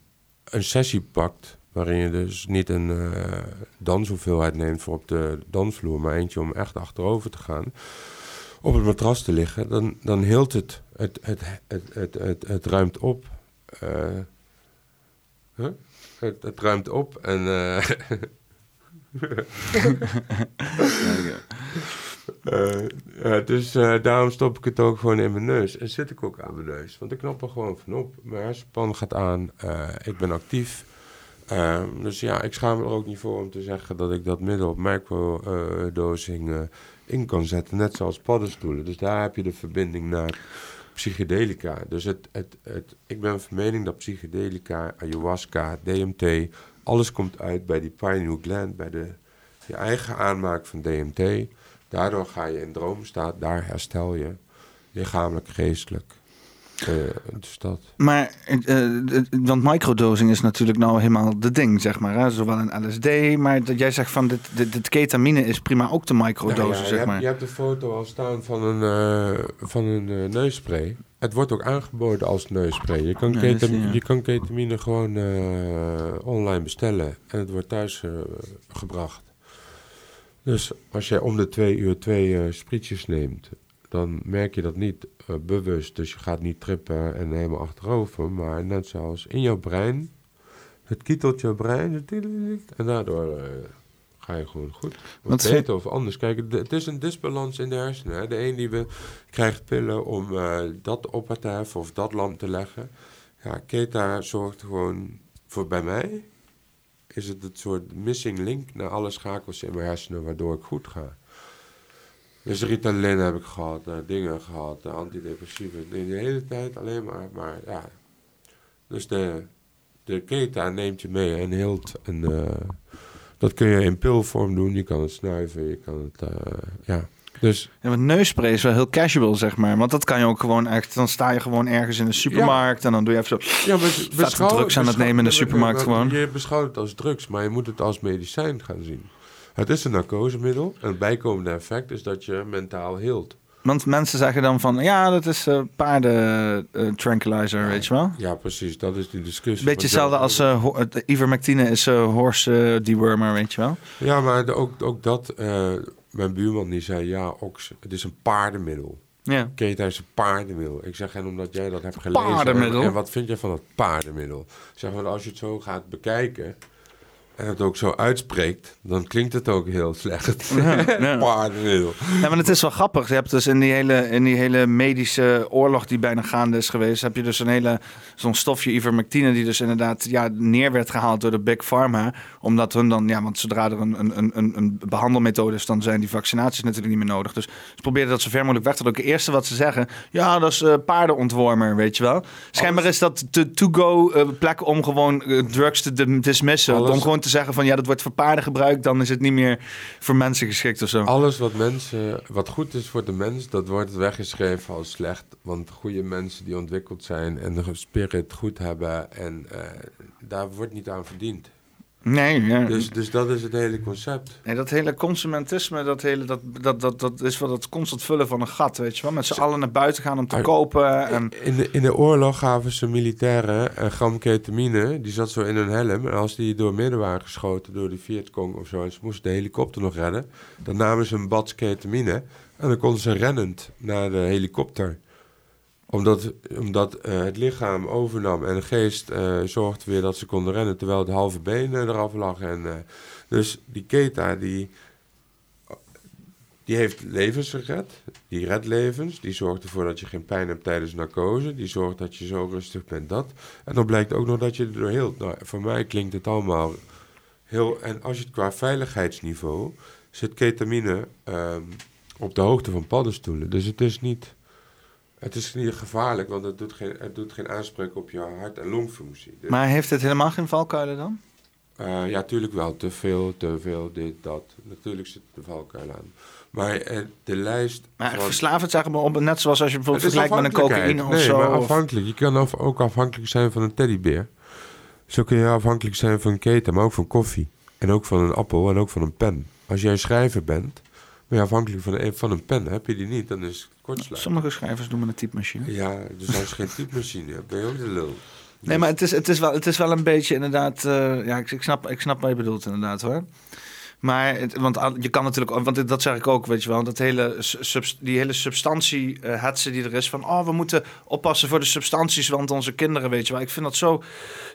een sessie pakt waarin je dus niet een eh, danshoeveelheid neemt voor op de dansvloer... maar eentje om echt achterover te gaan, op het matras te liggen... dan, dan het, het, het, het, het, het, het ruimt op... eh, Het, ruimt op en. eh, [laughs] Eh, dus eh, daarom stop ik het ook gewoon in mijn neus. En zit ik ook aan mijn neus. Want ik knap er gewoon van op. Mijn hersenpan gaat aan. ik ben actief. Ehm, dus ja, ik schaam me er ook niet voor om te zeggen dat ik dat middel op microdosing in kan zetten. Net zoals paddenstoelen. Dus daar heb je de verbinding naar psychedelica. Dus het, het, het, ik ben van mening dat psychedelica, ayahuasca, DMT... alles komt uit bij die pineal gland, bij de, je eigen aanmaak van DMT... Daardoor ga je in droomstaat, daar herstel je lichamelijk, geestelijk. Eh, dus dat. Maar, eh, want microdosing is natuurlijk nou helemaal de ding, zeg maar. Hè? Zowel in LSD, maar dat jij zegt van dit, dit, dit ketamine is prima ook te microdosen, Ja, ja, je, zeg hebt, maar. je hebt de foto al staan van een, van een neusspray. Het wordt ook aangeboden als neusspray. Je kan, Ja, dat ketam- zie je. kan ketamine gewoon online bestellen en het wordt thuis gebracht. Dus als jij om de twee uur twee sprietjes neemt, dan merk je dat niet eh, bewust. Dus je gaat niet trippen en helemaal achterover, maar net zoals in jouw brein. Het kietelt jouw brein en daardoor eh, ga je gewoon goed. Wat beter of anders. Kijk, het is een disbalans in de hersenen. Hè. De een die we, krijgt pillen om eh, dat op te heffen of dat lam te leggen. Ja, Keta zorgt gewoon voor bij mij. Is het het soort missing link naar alle schakels in mijn hersenen waardoor ik goed ga. Dus Ritalin heb ik gehad, eh, dingen gehad, uh, antidepressiva. De hele tijd alleen maar, maar ja. Dus de, de Keta neemt je mee en hield. En eh, dat kun je in pilvorm doen. Je kan het snuiven, je kan het, eh, ja. Dus Ja, want neusspray is wel heel casual, zeg maar. Want dat kan je ook gewoon echt... Dan sta je gewoon ergens in de supermarkt en dan doe je even zo... Ja, maar beschouw- [laughs] drugs aan het nemen in de supermarkt gewoon. Je beschouwt het als drugs, maar je moet het als medicijn gaan zien. Het is een narcosemiddel. En het bijkomende effect is dat je mentaal hield. Want mensen zeggen dan van... Ja, dat is eh paarden eh, tranquilizer, weet je wel? Ja, precies. Dat is die discussie. Beetje hetzelfde als eh, ho- het ivermectine is eh, horse eh, dewormer, weet je wel? Ja, maar de- ook, ook dat... eh, mijn buurman die zei, ja, ox, het is een paardenmiddel. Ja. Keta is een paardenmiddel. Ik zeg, en omdat jij dat hebt gelezen... Paardenmiddel? En, en wat vind je van het paardenmiddel? Ik Zeg maar, als je het zo gaat bekijken... En het ook zo uitspreekt, dan klinkt het ook heel slecht. [laughs] Ja, ja. Maar het is wel grappig. Je hebt dus in die hele, in die hele medische oorlog die bijna gaande is geweest, heb je dus een hele zo'n stofje ivermectine die dus inderdaad ja, neer werd gehaald door de big pharma, omdat hun dan ja, want zodra er een, een, een, een behandelmethode is, dan zijn die vaccinaties natuurlijk niet meer nodig. Dus ze probeerden dat zo ver mogelijk weg te drukken. Het eerste wat ze zeggen, ja, dat is eh, paardenontwormer, weet je wel. Schijnbaar is dat de to-go eh, plek om gewoon eh, drugs te dismissen, om gewoon te zeggen van ja, dat wordt voor paarden gebruikt, dan is het niet meer voor mensen geschikt of zo. Alles wat mensen, wat goed is voor de mens, dat wordt weggeschreven als slecht. Want goede mensen die ontwikkeld zijn en de spirit goed hebben, en eh, daar wordt niet aan verdiend. Nee, ja. Dus, dus dat is het hele concept. Nee, dat hele consumentisme, dat, hele, dat, dat, dat, dat is wel dat constant vullen van een gat, weet je wel. Met z'n allen naar buiten gaan om te kopen. En, In de, in de oorlog gaven ze militairen een gram ketamine, die zat zo in hun helm. En als die door midden waren geschoten door die Vietcong of zo, en ze moesten de helikopter nog redden, dan namen ze een bad ketamine en dan konden ze rennend naar de helikopter. Omdat, omdat eh, het lichaam overnam en de geest eh, zorgde weer dat ze konden rennen, terwijl het halve been eraf lag. En, eh, dus die keta, die, die heeft levens gered. Die redt levens. Die zorgt ervoor dat je geen pijn hebt tijdens narcose. Die zorgt dat je zo rustig bent, dat. En dan blijkt ook nog dat je er hield. Nou, voor mij klinkt het allemaal heel... En als je het qua veiligheidsniveau... zit ketamine ehm, op de hoogte van paddenstoelen. Dus het is niet... Het is niet gevaarlijk, want het doet geen, het doet geen op je hart- en longfunctie. Dus, maar heeft het helemaal geen valkuilen dan? eh, ja, tuurlijk wel. Te veel, te veel, dit, dat. Natuurlijk zit de valkuil aan. Maar eh, de lijst... Maar van- zeg maar op, net zoals als je bijvoorbeeld vergelijkt met een cocaïne of nee, zo. maar of- afhankelijk. Je kan ook afhankelijk zijn van een teddybeer. Zo kun je afhankelijk zijn van een keten, maar ook van koffie. En ook van een appel en ook van een pen. Als jij schrijver bent, je afhankelijk van een, van een pen. Heb je die niet, dan is het kortsluiting. Sommige schrijvers doen met een typemachine. Ja, dus als je geen typemachine hebt, ben je ook de lul. Nee, maar het is, het is, wel, het is wel een beetje inderdaad... eh, ja, ik, ik, snap, ik snap wat je bedoelt inderdaad hoor. Maar, het- want je kan natuurlijk, ook- want dat zeg ik ook, weet je wel, dat hele, die hele substantie hetze die er is van, oh, we moeten oppassen voor de substanties, want onze kinderen, weet je wel. Ik vind dat zo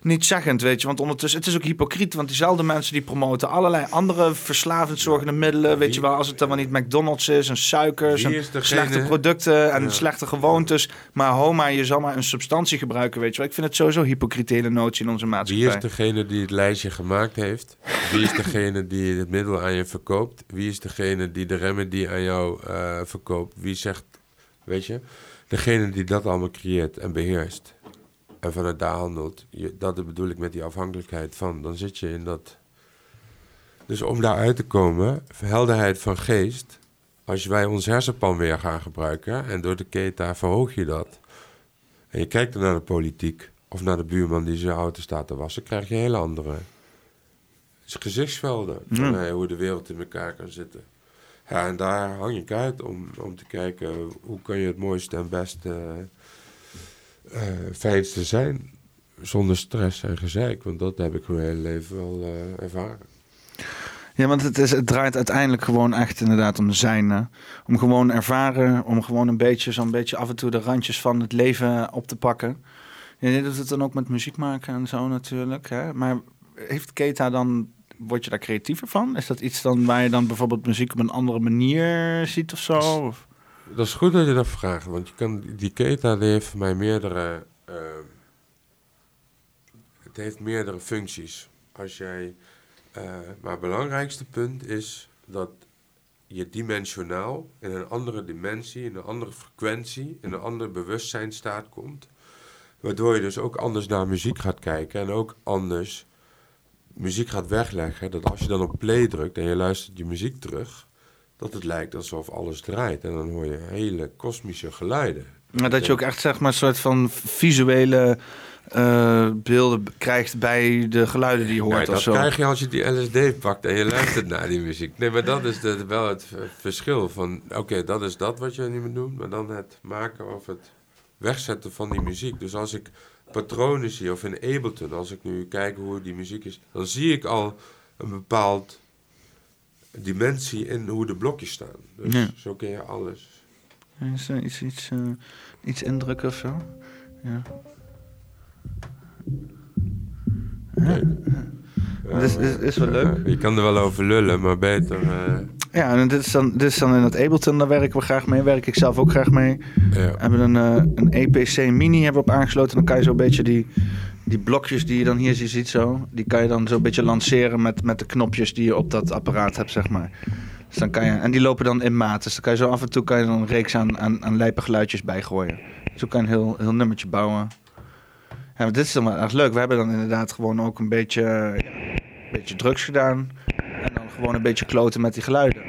niet zeggend, weet je, want ondertussen, het is ook hypocriet, want diezelfde mensen die promoten allerlei andere verslavendszorgende middelen, weet je wel, als het dan wel niet McDonald's is en suikers en degene- slechte producten en Ja. slechte gewoontes. Maar homa, je zal maar een substantie gebruiken, weet je wel. Ik vind het sowieso hypocriet, de hele notie in onze maatschappij. Wie is degene die het lijstje gemaakt heeft? Wie is degene die het aan je verkoopt? Wie is degene die de remedy aan jou eh, verkoopt? Wie zegt, weet je, degene die dat allemaal creëert en beheerst en vanuit daar handelt, dat bedoel ik met die afhankelijkheid van, dan zit je in dat. Dus om daaruit te komen, helderheid van geest, als wij ons hersenpan weer gaan gebruiken en door de keta verhoog je dat, en je kijkt dan naar de politiek of naar de buurman die zijn auto staat te wassen, krijg je hele andere gezichtsvelden van Ja. eh, hoe de wereld in elkaar kan zitten. Ja, en daar hang ik uit om, om te kijken hoe kan je het mooiste en beste, eh fijnste zijn zonder stress en gezeik. Want dat heb ik mijn hele leven wel eh, ervaren. Ja, want het, is, het draait uiteindelijk gewoon echt inderdaad om zijn. hè. Om gewoon ervaren, om gewoon een beetje zo'n beetje af en toe de randjes van het leven op te pakken. Ja, je doet het dan ook met muziek maken en zo natuurlijk. Hè? Maar heeft Keta dan, word je daar creatiever van? Is dat iets dan waar je dan bijvoorbeeld muziek op een andere manier ziet of zo? Of- Dat is goed dat je dat vraagt, want je kan, die keta die heeft voor mij meerdere, eh, het heeft meerdere functies. Als jij, eh, maar het belangrijkste punt is dat je dimensionaal in een andere dimensie, in een andere frequentie, in een andere bewustzijnstaat komt. Waardoor je dus ook anders naar muziek gaat kijken en ook anders muziek gaat wegleggen. Dat als je dan op play drukt en je luistert je muziek terug, dat het lijkt alsof alles draait. En dan hoor je hele kosmische geluiden. Maar dat je ook echt zeg maar een soort van visuele eh, beelden krijgt bij de geluiden die je hoort Nee, of dat zo. krijg je als je die LSD pakt en je luistert naar die muziek. Nee, maar dat is de, wel het verschil van... Oké, dat is dat wat je nu moet doen, maar dan het maken of het wegzetten van die muziek. Dus als ik patronen zie, of in Ableton, als ik nu kijk hoe die muziek is... dan zie ik al een bepaald dimensie in hoe de blokjes staan. Dus Ja. zo kun je alles... Is er iets, iets, eh, iets indrukken of zo? Ja. Nee. Dat is- is- is wel leuk. Je kan er wel over lullen, maar beter... eh, Ja, en dit is, dan, dit is dan in het Ableton, daar werken we graag mee. Werk ik zelf ook graag mee. ja. We hebben een, eh, een EPC Mini hebben we op aangesloten. Dan kan je zo'n beetje die, die blokjes die je dan hier ziet zo... die kan je dan zo'n beetje lanceren met, met de knopjes die je op dat apparaat hebt, zeg maar. Dus dan kan je, en die lopen dan in maat. Dus dan kan je zo af en toe kan je dan een reeks aan, aan, aan lijpe geluidjes bijgooien. Zo kan je een heel, heel nummertje bouwen. Ja, dit is dan echt leuk. We hebben dan inderdaad gewoon ook een beetje, een beetje drugs gedaan. En dan gewoon een beetje kloten met die geluiden.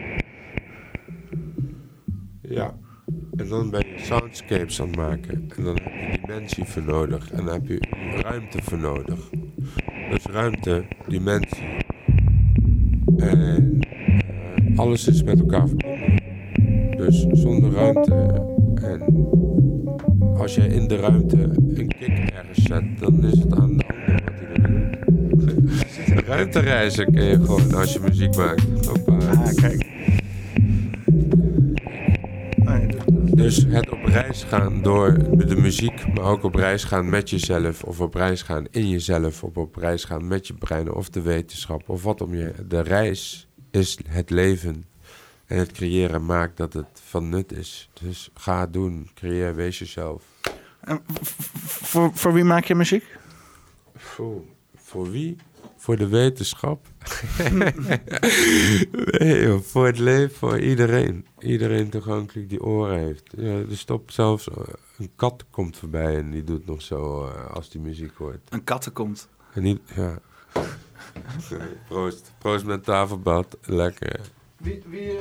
Ja. En dan ben je soundscapes aan het maken. En dan heb je dimensie voor nodig. En dan heb je ruimte voor nodig. Dus ruimte, dimensie. En eh, alles is met elkaar verbonden. Dus zonder ruimte. En als jij in de ruimte een kick ergens zet, dan is het aan de ander wat hij doet. Ruimtereizen kun je gewoon als je muziek maakt. Hoppa. Ah, kijk. Ah, Dus het op reis gaan door de muziek, maar ook op reis gaan met jezelf, of op reis gaan in jezelf, of op reis gaan met je brein, of de wetenschap, of wat om je. De reis is het leven. En het creëren maakt dat het van nut is. Dus ga het doen, creëer, wees jezelf. En voor, voor wie maak je muziek? Voor, voor wie? Voor de wetenschap? [laughs] nee, joh, voor het leven, voor iedereen. Iedereen toegankelijk die oren heeft. Ja, er stopt zelfs eh, een kat komt voorbij en die doet nog zo eh, als die muziek hoort. Een kattenkomt. En niet, ja. [laughs] Proost. Proost met tafelbad. Lekker. Wie, wie,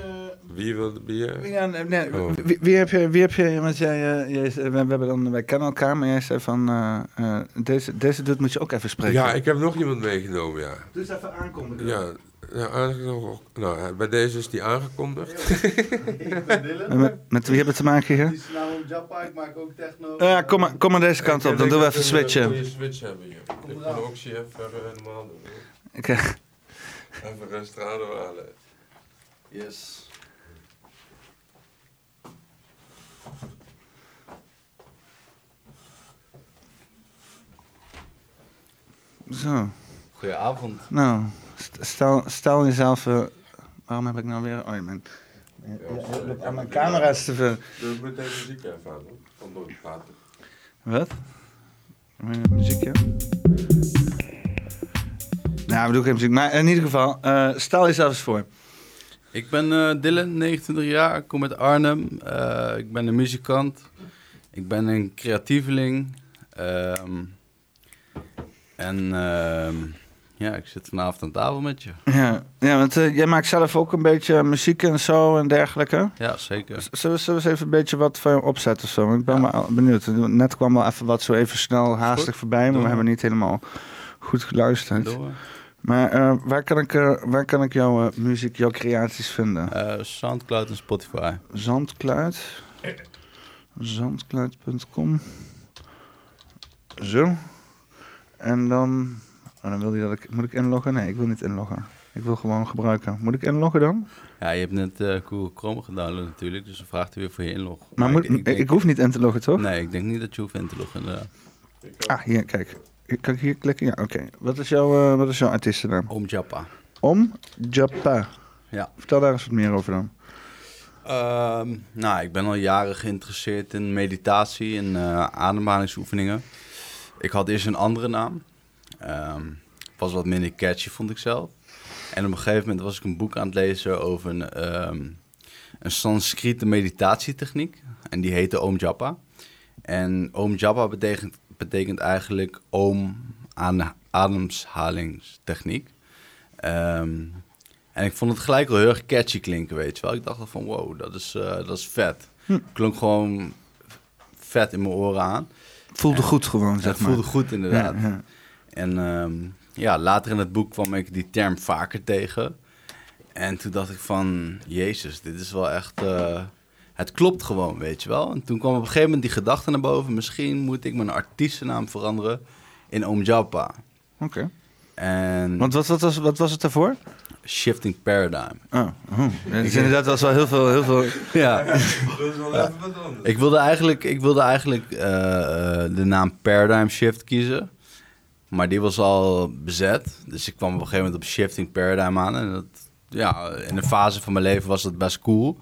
Wie wil de bier? ja, nee, nee, Oh. wie, wie heb je, wie heb je, want jij, eh, jij we, we hebben dan, wij kennen elkaar, maar jij zei van, eh, eh, deze, deze dude moet je ook even spreken. Ja, ik heb nog iemand meegenomen, ja. Eens even aankondigen. Ja, ja aangekondigd. Nou, bij deze is die aangekondigd. Ik ben Dylan. [laughs] Met, met wie hebben we te maken hier? Die is nou een Jappa, ik maak ook techno. Ja, kom maar, kom maar deze kant op, dan doen we even switchen. Goede switch hebben hier. Ik kan ook even normaal doen. Ik, Even rustig ademhalen. Yes. Zo. Goedenavond. Nou, st- stel, stel jezelf... eh, waarom heb ik nou weer... Oh, mijn, ja, ja, mijn camera is te veel. Doe ik meteen muziek even aan, hoor. Van door praten. Wat? Mijn muziekje? Nou, we doen geen muziek. Maar in ieder geval, eh, stel jezelf eens voor. Ik ben eh, Dylan, 29 jaar, ik kom uit Arnhem. Eh, ik ben een muzikant. Ik ben een creatieveling. Ehm, en ehm, ja, ik zit vanavond aan tafel met je. Ja, ja want eh, jij maakt zelf ook een beetje muziek en zo en dergelijke. Ja, zeker. Zullen we, zullen we eens even een beetje wat van je opzetten of zo? Want Ik ben wel benieuwd. Net kwam wel even wat zo even snel haastig Goed. voorbij, maar Doe we maar. hebben niet helemaal goed geluisterd. Door. Maar eh, waar, kan ik, eh, waar kan ik jouw eh, muziek, jouw creaties vinden? Soundcloud en Spotify. Zandkluid. Zandkluid.com. Zo. En dan... Oh, dan wil hij dat ik... Moet ik inloggen? Nee, ik wil niet inloggen. Ik wil gewoon gebruiken. Moet ik inloggen dan? Ja, je hebt net Google Chrome gedownload natuurlijk, dus dan vraagt hij weer voor je inlog. Maar moet, ik, ik, ik hoef niet in te loggen, toch? Nee, ik denk niet dat je hoeft in te loggen. inderdaad. Ah, hier, kijk. Kan ik hier klikken? Ja, oké. Wat, is jouw, eh, wat is jouw artiestennaam? Om Jappa. Om Japa. Ja. Vertel daar eens wat meer over dan. Ehm, nou, ik ben al jaren geïnteresseerd in meditatie en eh, ademhalingsoefeningen. Ik had eerst een andere naam. Ehm, was wat minder catchy, vond ik zelf. En op een gegeven moment was ik een boek aan het lezen over een, ehm een Sanskriete meditatietechniek. En die heette Om Japa. En Om Japa betekent, betekent eigenlijk Om aan ademhalingstechniek. Ehm, en ik vond het gelijk wel heel erg catchy klinken, weet je wel. Ik dacht al van, wow, dat is, eh, dat is vet. Klonk gewoon vet in mijn oren aan. Voelde goed gewoon, zeg maar. voelde goed inderdaad. Ja, ja. En ehm, ja, later in het boek kwam ik die term vaker tegen. En toen dacht ik van, jezus, dit is wel echt... eh, het klopt gewoon, weet je wel. En toen kwam op een gegeven moment die gedachte naar boven... misschien moet ik mijn artiestennaam veranderen in Om Japa. Oké. En Want wat, wat, was, wat was het daarvoor? Shifting Paradigm. Oh, oh. Is inderdaad was wel heel veel... Heel veel... [laughs] Ja, ik wilde eigenlijk, ik wilde eigenlijk eh, eh, de naam Paradigm Shift kiezen. Maar die was al bezet. Dus ik kwam op een gegeven moment op Shifting Paradigm aan. En dat, ja, in een fase van mijn leven was dat best cool.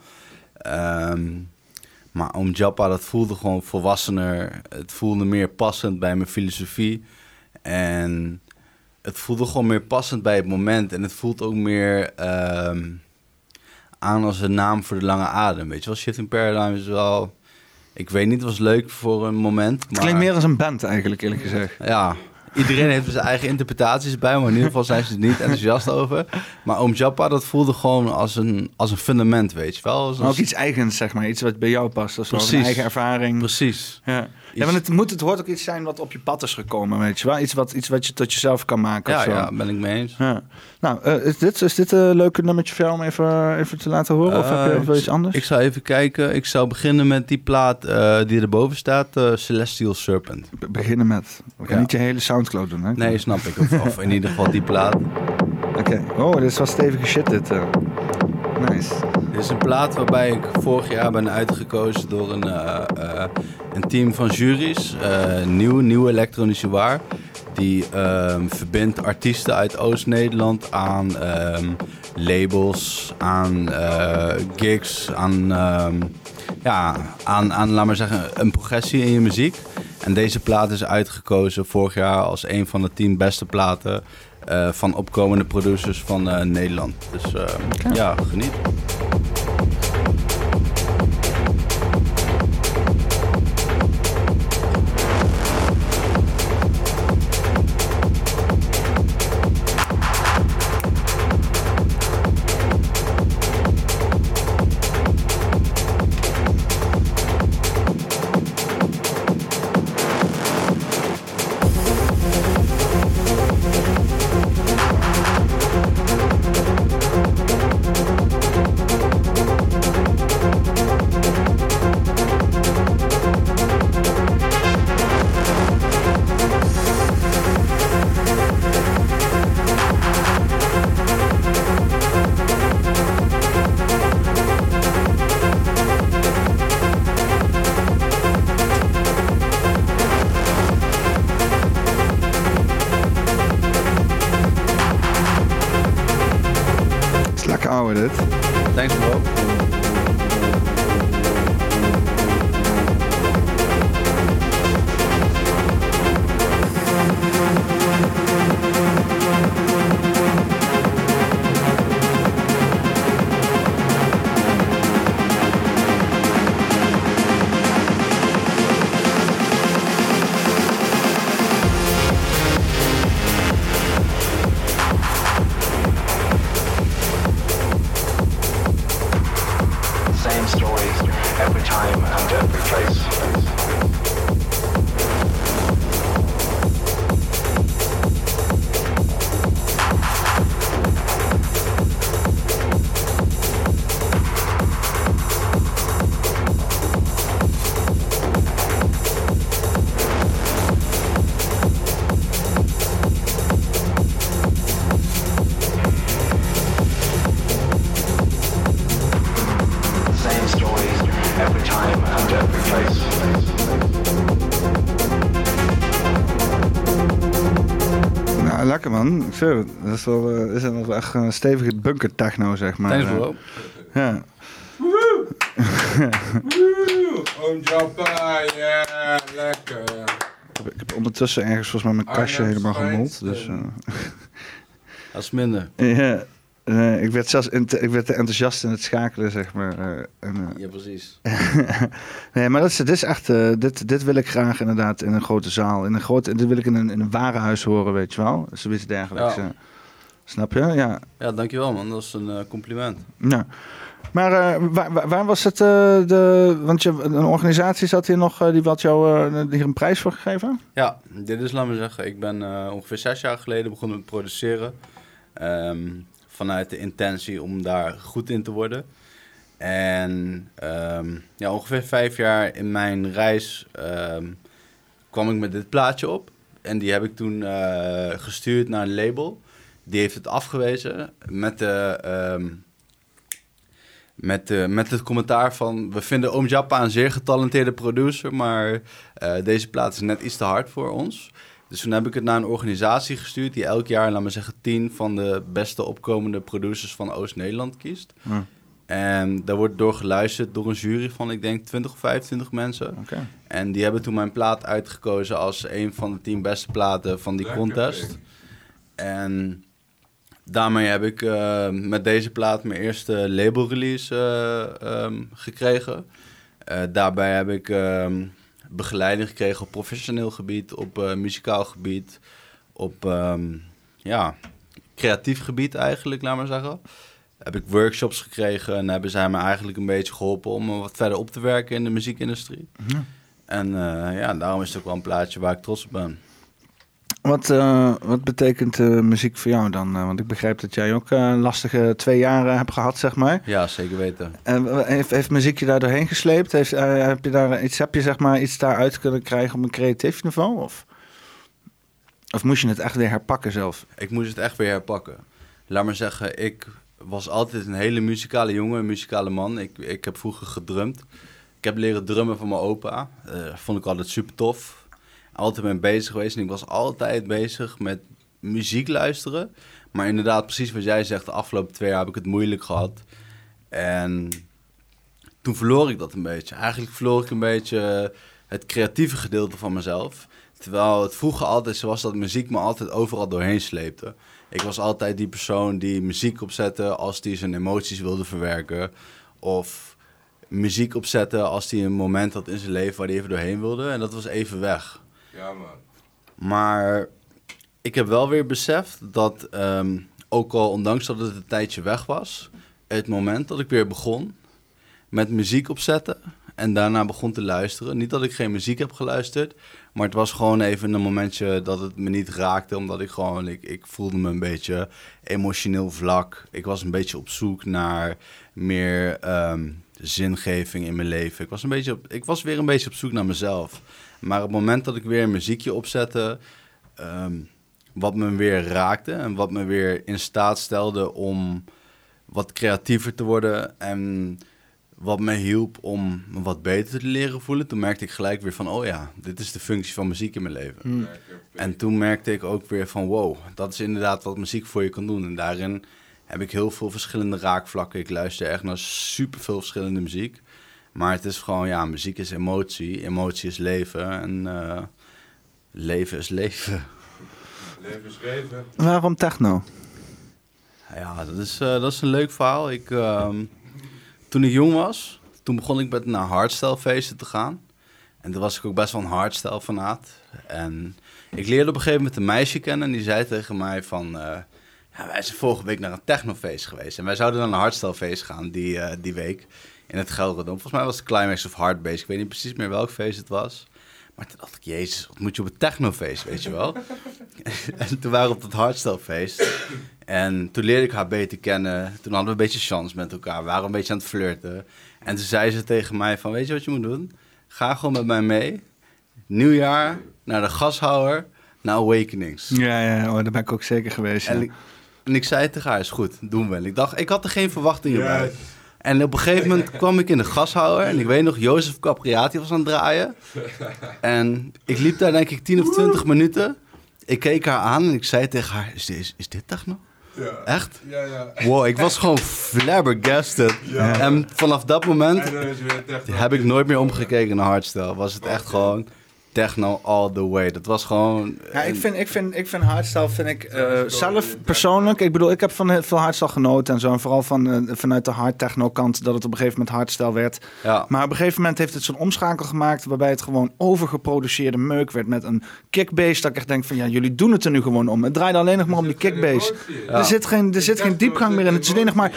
Ehm, maar Om Japa, dat voelde gewoon volwassener. Het voelde meer passend bij mijn filosofie. En het voelde gewoon meer passend bij het moment. En het voelt ook meer ehm, aan als een naam voor de lange adem. Weet je wel, Shifting Paradigm is wel... Ik weet niet, het was leuk voor een moment. Het klinkt meer als een band eigenlijk, eerlijk gezegd. Ja, iedereen heeft zijn eigen interpretaties bij, maar in ieder geval zijn ze er niet enthousiast over. Maar Oom Japa, dat voelde gewoon als een, als een fundament, weet je wel. Als ook iets eigens, zeg maar. Iets wat bij jou past. Of zo. Een eigen ervaring. Precies. Ja. Ja, maar het, moet, het hoort ook iets zijn wat op je pad is gekomen, weet je wel. Iets wat, iets wat je tot jezelf kan maken of Ja, zo. ja, ben ik mee eens. Ja. Nou, eh, is, dit, is dit een leuke nummertje voor jou om even, even te laten horen? of heb je Eh, wel iets anders? Ik zou even kijken. Ik zou beginnen met die plaat eh, die erboven staat, Celestial Serpent. Be- beginnen met. We gaan Ja. niet je hele Soundcloud doen, hè? Nee, snap ik. Of, of in ieder geval die plaat. [laughs] Oké. Oh, dit is wel stevige shit, dit. Nice. Dit is een plaat waarbij ik vorig jaar ben uitgekozen door een, eh, eh, een team van juries. eh nieuw, nieuw elektronische waar. Die ehm, verbindt artiesten uit Oost-Nederland aan ehm, labels, aan gigs, aan, ehm, ja, aan, aan, laat maar zeggen, een progressie in je muziek. En deze plaat is uitgekozen vorig jaar als een van de tien beste platen van opkomende producers van eh, Nederland. Dus eh, ja, geniet. Zo, dat is wel, eh, is wel echt een stevige bunker techno, zeg maar. Thanks Eh, bro. Ja. Oom Jappa, ja, lekker. Ik heb, ik heb ondertussen ergens volgens mij mijn kastje helemaal gemold. schijnt, Dus, eh, Dat is minder. ja, eh, ik werd zelfs ik werd te enthousiast in het schakelen, zeg maar. eh, en, eh, Ja, precies. [laughs] nee, maar dat is, dit is echt, eh, dit, dit wil ik graag inderdaad in een grote zaal. In een grote, dit wil ik in een, in een warenhuis horen, weet je wel. Zoiets dergelijks. Ja. eh. Snap je? Ja. Ja, dankjewel man. Dat is een eh, compliment. ja. Maar waar, waar- was het, de, want je, een organisatie zat hier nog, die had jou hier een prijs voor gegeven? Ja, dit is, laat me zeggen, ik ben ongeveer zes jaar geleden begonnen met produceren. Ehm, vanuit de intentie om daar goed in te worden. En ehm, ja, ongeveer vijf jaar in mijn reis ehm, kwam ik met dit plaatje op. En die heb ik toen eh, gestuurd naar een label. Die heeft het afgewezen met de... ehm, met, de, met het commentaar van... We vinden Oom Jappa een zeer getalenteerde producer... maar eh, deze plaat is net iets te hard voor ons. Dus toen heb ik het naar een organisatie gestuurd... die elk jaar, laat me zeggen, tien van de beste opkomende producers van Oost-Nederland kiest. En daar wordt door geluisterd door een jury van, ik denk, 20 of 25 mensen. Oké. En die hebben toen mijn plaat uitgekozen als een van de tien beste platen van die Lekker, contest. En daarmee heb ik eh, met deze plaat mijn eerste label release eh, ehm, gekregen. Eh, daarbij heb ik ehm, begeleiding gekregen op professioneel gebied, op eh, muzikaal gebied, op ehm, ja, creatief gebied eigenlijk, laat maar zeggen. Heb ik workshops gekregen en hebben zij me eigenlijk een beetje geholpen om me wat verder op te werken in de muziekindustrie. Ja. En eh, ja, daarom is het ook wel een plaatje waar ik trots op ben. Wat, eh, wat betekent eh, muziek voor jou dan? Want ik begrijp dat jij ook eh, lastige twee jaar hebt gehad, zeg maar. Ja, zeker weten. En heeft, heeft muziek je daar doorheen gesleept? Heeft, heb je daar iets, heb je zeg maar iets daaruit kunnen krijgen op een creatief niveau? Of, of moest je het echt weer herpakken zelf? Ik moest het echt weer herpakken. Laat maar zeggen, ik was altijd een hele muzikale jongen, een muzikale man. Ik, ik heb vroeger gedrumd. Ik heb leren drummen van mijn opa. Eh vond ik altijd super tof. Altijd mee bezig geweest. En ik was altijd bezig met muziek luisteren. Maar inderdaad, precies wat jij zegt, de afgelopen twee jaar heb ik het moeilijk gehad. En toen verloor ik dat een beetje. Eigenlijk verloor ik een beetje het creatieve gedeelte van mezelf. Terwijl het vroeger altijd zo was dat muziek me altijd overal doorheen sleepte. Ik was altijd die persoon die muziek opzette als die zijn emoties wilde verwerken. Of muziek opzette als hij een moment had in zijn leven waar hij even doorheen wilde. En dat was even weg. Ja, man. Maar ik heb wel weer beseft dat, ehm, ook al ondanks dat het een tijdje weg was, het moment dat ik weer begon met muziek opzetten en daarna begon te luisteren. Niet dat ik geen muziek heb geluisterd, maar het was gewoon even een momentje dat het me niet raakte, omdat ik gewoon, ik, ik voelde me een beetje emotioneel vlak. Ik was een beetje op zoek naar meer ehm, zingeving in mijn leven. Ik was, een beetje op, ik was weer een beetje op zoek naar mezelf. Maar op het moment dat ik weer een muziekje opzette, ehm, wat me weer raakte en wat me weer in staat stelde om wat creatiever te worden en wat me hielp om me wat beter te leren voelen, toen merkte ik gelijk weer van, oh ja, dit is de functie van muziek in mijn leven. Pik. En toen merkte ik ook weer van, wow, dat is inderdaad wat muziek voor je kan doen. En daarin heb ik heel veel verschillende raakvlakken. Ik luister echt naar super veel verschillende muziek. Maar het is gewoon, ja, muziek is emotie. Emotie is leven. En eh, leven is leven. Leven schreven. Waarom techno? Ja, dat is, eh, dat is een leuk verhaal. Ik, ehm, toen ik jong was, toen begon ik met naar hardstyle feesten te gaan. En toen was ik ook best wel een hardstyle fanaat. En ik leerde op een gegeven moment een meisje kennen en die zei tegen mij van... eh, ja, wij zijn vorige week naar een technofeest geweest. En wij zouden naar een hardstyle feest gaan die, eh, die week in het Gelredome. Volgens mij was het Climax of Hardbase. Ik weet niet precies meer welk feest het was. Maar toen dacht ik, jezus, wat moet je op een technofeest, weet je wel? [laughs] en toen waren we op dat hardstylefeest. En toen leerde ik haar beter kennen. Toen hadden we een beetje chance met elkaar. We waren een beetje aan het flirten. En toen zei ze tegen mij van, weet je wat je moet doen? Ga gewoon met mij mee. Nieuwjaar, naar de gashouder, naar Awakenings. Ja, ja, oh, daar ben ik ook zeker geweest. Ja. En, ik, en ik zei tegen haar, is goed, doen we. En ik dacht, ik had er geen verwachtingen bij. En op een gegeven moment [laughs] kwam ik in de gashouder. En ik weet nog, Jozef Capriati was aan het draaien. En ik liep daar denk ik 10 of 20 minuten. Ik keek haar aan en ik zei tegen haar, is dit, is, is dit techno? Ja. Echt? Ja, ja. Wow, ik was gewoon flabbergasted. En vanaf dat moment heb ik nooit meer omgekeken naar hardstyle. Was het echt gewoon techno all the way. Dat was gewoon... Ja, ik vind, ik vind, ik vind hardstyle vind ik eh, zelf persoonlijk. Ik bedoel, ik heb van heel veel hardstyle genoten en zo. En vooral van, eh, vanuit de hard techno kant dat het op een gegeven moment hardstyle werd. Ja. Maar op een gegeven moment heeft het zo'n omschakel gemaakt waarbij het gewoon overgeproduceerde meuk werd met een kickbass. Dat ik echt denk van ja, jullie doen het er nu gewoon om. Het draaide alleen nog maar om die kickbass. Er zit geen, er zit geen diepgang meer in. Het is alleen nog maar.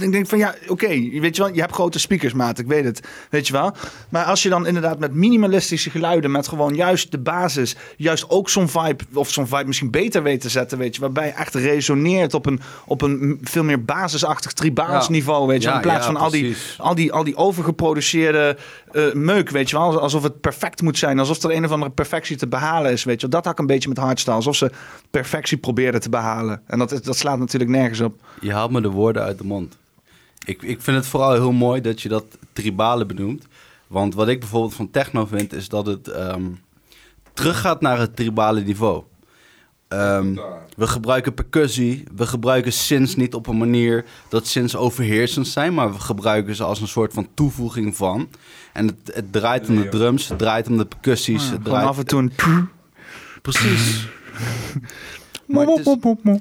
Ik denk van ja, oké, weet je wel, je hebt grote speakers, maat, ik weet het, weet je wel. Maar als je dan inderdaad met minimalistische geluiden, met gewoon juist de basis, juist ook zo'n vibe, of zo'n vibe misschien beter weet te zetten, weet je, waarbij echt resoneert op een, op een veel meer basisachtig tribaals niveau, weet je, Ja, in plaats ja, van al die, al die, al die overgeproduceerde eh, meuk, weet je wel, alsof het perfect moet zijn, alsof er een of andere perfectie te behalen is, weet je wel. Dat had ik een beetje met hardstyle, alsof ze perfectie probeerden te behalen. En dat, dat slaat natuurlijk nergens op. Je haalt me de woorden uit de mond. Ik, ik vind het vooral heel mooi dat je dat tribale benoemt. Want wat ik bijvoorbeeld van techno vind, is dat het ehm, teruggaat naar het tribale niveau. Ehm, we gebruiken percussie, we gebruiken synths niet op een manier dat synths overheersend zijn, maar we gebruiken ze als een soort van toevoeging van. En het, het draait om de drums, het draait om de percussies, het Gewoon draait... af en toe een... Precies. [laughs] Maar het is,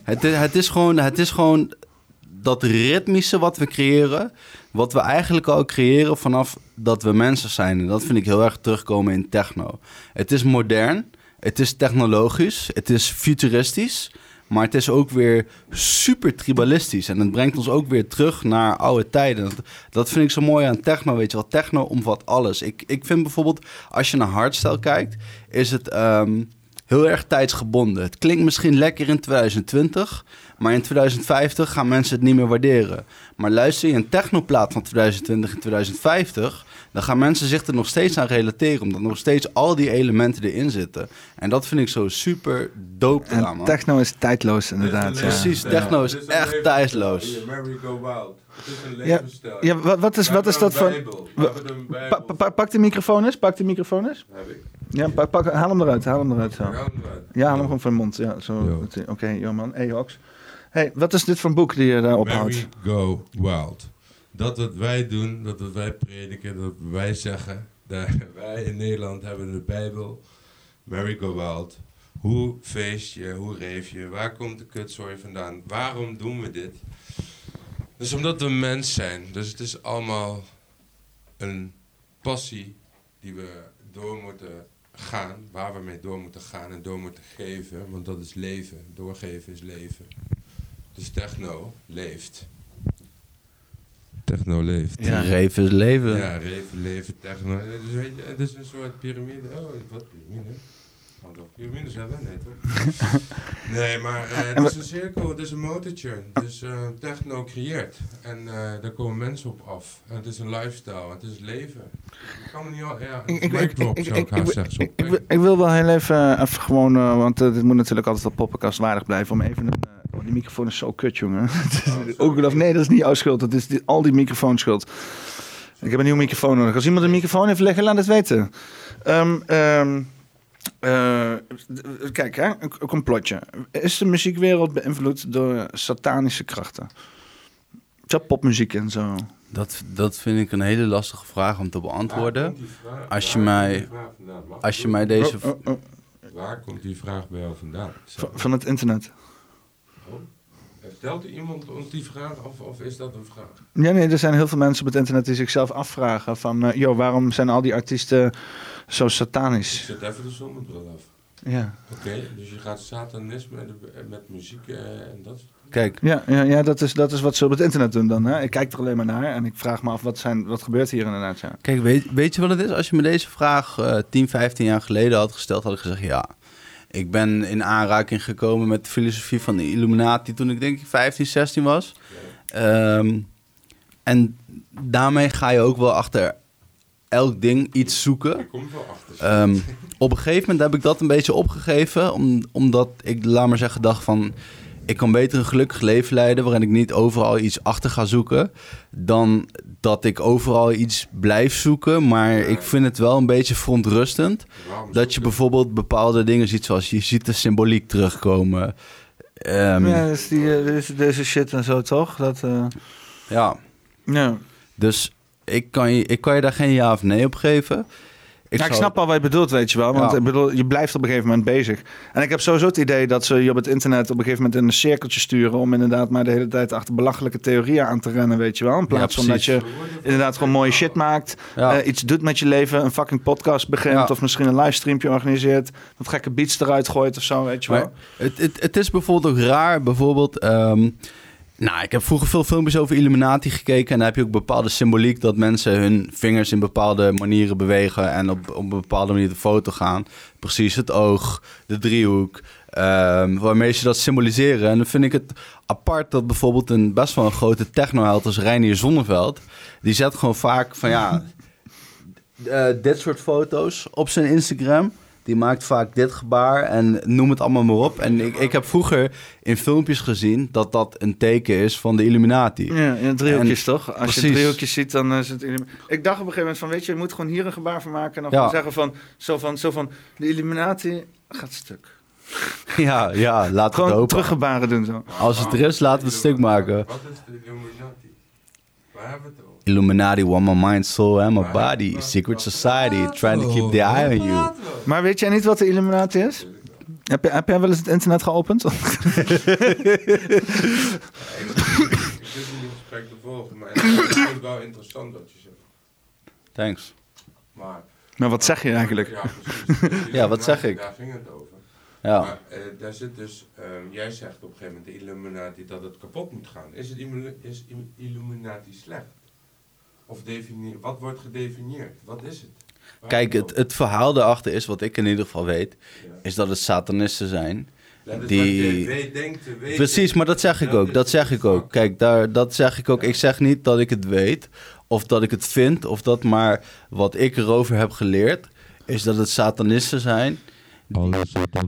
het, is, het, is gewoon, het is gewoon dat ritmische wat we creëren, wat we eigenlijk al creëren vanaf dat we mensen zijn. En dat vind ik heel erg terugkomen in techno. Het is modern, het is technologisch, het is futuristisch, maar het is ook weer super tribalistisch. En het brengt ons ook weer terug naar oude tijden. Dat, vind ik zo mooi aan techno, weet je wel. Techno omvat alles. Ik, ik vind bijvoorbeeld, als je naar hardstyle kijkt, is het... ehm, heel erg tijdsgebonden. Het klinkt misschien lekker in 2020, maar in 2050 gaan mensen het niet meer waarderen. Maar luister je een technoplaat van 2020 en 2050, dan gaan mensen zich er nog steeds aan relateren, omdat nog steeds al die elementen erin zitten. En dat vind ik zo super dope eraan, En man. techno is tijdloos, inderdaad. Ja. Precies, techno is echt tijdloos. Hier, Mary Go Wild. Het is een Ja, ja wat, wat is, wat is dat voor... Pa- pa- pa- pak de microfoon eens, pak de microfoon eens. Heb ik. Ja, pak, pak, haal hem eruit, haal hem eruit. Zo. Haal hem eruit. Ja, haal hem gewoon van je mond. Ja, zo. Oké, joh man. Hey, Hox. Hey, wat is dit voor een boek die je daar ophoudt? Mary Go Wild. Dat wat wij doen, dat wat wij prediken, dat wij zeggen. [laughs] Wij in Nederland hebben de Bijbel. Mary Go Wild. Hoe feest je, hoe reef je, waar komt de kutzooi vandaan? Waarom doen we dit? Dus omdat we mens zijn. Dus het is allemaal een passie die we door moeten gaan. Waar we mee door moeten gaan en door moeten geven. Want dat is leven. Doorgeven is leven. Dus techno leeft. Techno leeft. Ja, Reef is leven. Ja, leven, leven, techno. Dus weet je, het is een soort piramide. Oh, wat piramide? Want ook piramides hebben, nee toch? [laughs] nee, maar eh, het is een cirkel, het is een motortje. Dus eh, techno creëert. En eh, daar komen mensen op af. En het is een lifestyle, het is leven. Ik kan me niet al, ja, Ik, ik, ik, drop ik, zou ik, ik haast ik, zeggen. zo. ik, ik, wil- wel heel even, even gewoon, want dit moet natuurlijk altijd wel poppenkastwaardig blijven, om even een... oh, die microfoon is zo kut, jongen. [laughs] Het is ongelooflijk. nee, dat is niet jouw schuld. Dat is die- al die microfoons schuld. Ik heb een nieuwe microfoon nodig. Als iemand een microfoon heeft liggen, laat het weten. Ehm, ehm, Eh, kijk, hè, een, een complotje. Is de muziekwereld beïnvloed door satanische krachten? Zo popmuziek en zo. Dat, dat vind ik een hele lastige vraag om te beantwoorden. Waar komt die vraag- Als je mij- Als je mij deze... Oh, oh, oh, Waar komt die vraag bij jou vandaan? van, van het internet. Stelt iemand ons die vraag of, of is dat een vraag? Ja, nee, er zijn heel veel mensen op het internet die zichzelf afvragen van... eh joh, waarom zijn al die artiesten zo Ik satanisch? zet even de zonnebril af. Ja, Oké, dus je gaat satanisme met, met muziek eh, en dat soort Kijk, ja, ja, ja dat, is, dat is wat ze op het internet doen dan. Hè? Ik kijk er alleen maar naar en ik vraag me af, wat, zijn, wat gebeurt hier inderdaad? Ja. Kijk, weet, weet je wat het is? Als je me deze vraag eh 10, 15 jaar geleden had gesteld, had ik gezegd ja. Ik ben in aanraking gekomen met de filosofie van de Illuminati toen ik denk ik 15, 16 was. Ehm, en daarmee ga je ook wel achter elk ding iets zoeken. Ehm, op een gegeven moment heb ik dat een beetje opgegeven, om, omdat ik, laat maar zeggen, dacht van... Ik kan beter een gelukkig leven leiden waarin ik niet overal iets achter ga zoeken... dan dat ik overal iets blijf zoeken. Maar ik vind het wel een beetje verontrustend... Waarom dat je bijvoorbeeld bepaalde dingen ziet zoals je ziet de symboliek terugkomen. Ehm, ja, dus die, deze, deze shit en zo toch? Dat, eh, ja, ja. dus ik kan, je, ik kan je daar geen ja of nee op geven. Ik, ja, ik snap al wat je bedoelt, weet je wel. Want Ja. ik bedoel, je blijft op een gegeven moment bezig. En ik heb sowieso het idee dat ze je op het internet op een gegeven moment in een cirkeltje sturen... om inderdaad maar de hele tijd achter belachelijke theorieën aan te rennen, weet je wel. In plaats van dat je inderdaad gewoon mooie shit maakt... Ja. eh, iets doet met je leven, een fucking podcast begint... Of misschien een livestreampje organiseert... wat gekke beats eruit gooit of zo, weet je wel. Maar het, het, het is bijvoorbeeld ook raar. Bijvoorbeeld, ehm, nou, ik heb vroeger veel filmpjes over Illuminati gekeken. En dan heb je ook bepaalde symboliek dat mensen hun vingers in bepaalde manieren bewegen. En op, op een bepaalde manier de foto gaan. Precies het oog, de driehoek. ehm, waarmee ze dat symboliseren. En dan vind ik het apart dat bijvoorbeeld een best wel een grote technoheld als Reinier Zonneveld. Die zet gewoon vaak van ja. [laughs] eh, dit soort foto's op zijn Instagram. Die maakt vaak dit gebaar en noem het allemaal maar op. En ik, ik heb vroeger in filmpjes gezien dat dat een teken is van de Illuminati. Ja, ja driehoekjes En- toch? Als je driehoekjes ziet, dan is het... Illumi- Ik dacht op een gegeven moment van, weet je, je moet gewoon hier een gebaar van maken... en dan Ja. gewoon zeggen van, zo van, zo van, de Illuminati gaat stuk. [laughs] Ja, ja, laat het Gewoon teruggebaren doen zo. Als het er is, laten we het stuk maken. Wat is de Illuminati? Waar hebben we het over? Illuminati, one my mind, soul and my body. Secret society, trying to keep the eye on you. Maar weet jij niet wat de Illuminati is? Heb, je, heb jij wel eens het internet geopend? [laughs] Ik zit in dit gesprek te volgen, maar ik vind het wel interessant wat je zegt. Thanks. Maar, maar wat zeg je eigenlijk? ja, precies. Ja, wat zeg ik? Daar ging het over. Ja. Maar eh, daar zit dus, ehm, jij zegt op een gegeven moment de Illuminati dat het kapot moet gaan. Is, het is Illuminati slecht? Of definieer, wat wordt gedefinieerd? Wat is het? Kijk, het, het verhaal daarachter is, wat ik in ieder geval weet, Ja. is dat het satanisten zijn. Dat is die- weet, denkt te weten. Precies, maar dat zeg ik ook. Dat zeg ik ook. Kijk, daar, dat zeg ik ook. Ik zeg niet dat ik het weet of dat ik het vind of dat, maar wat ik erover heb geleerd is dat het satanisten zijn. Oh,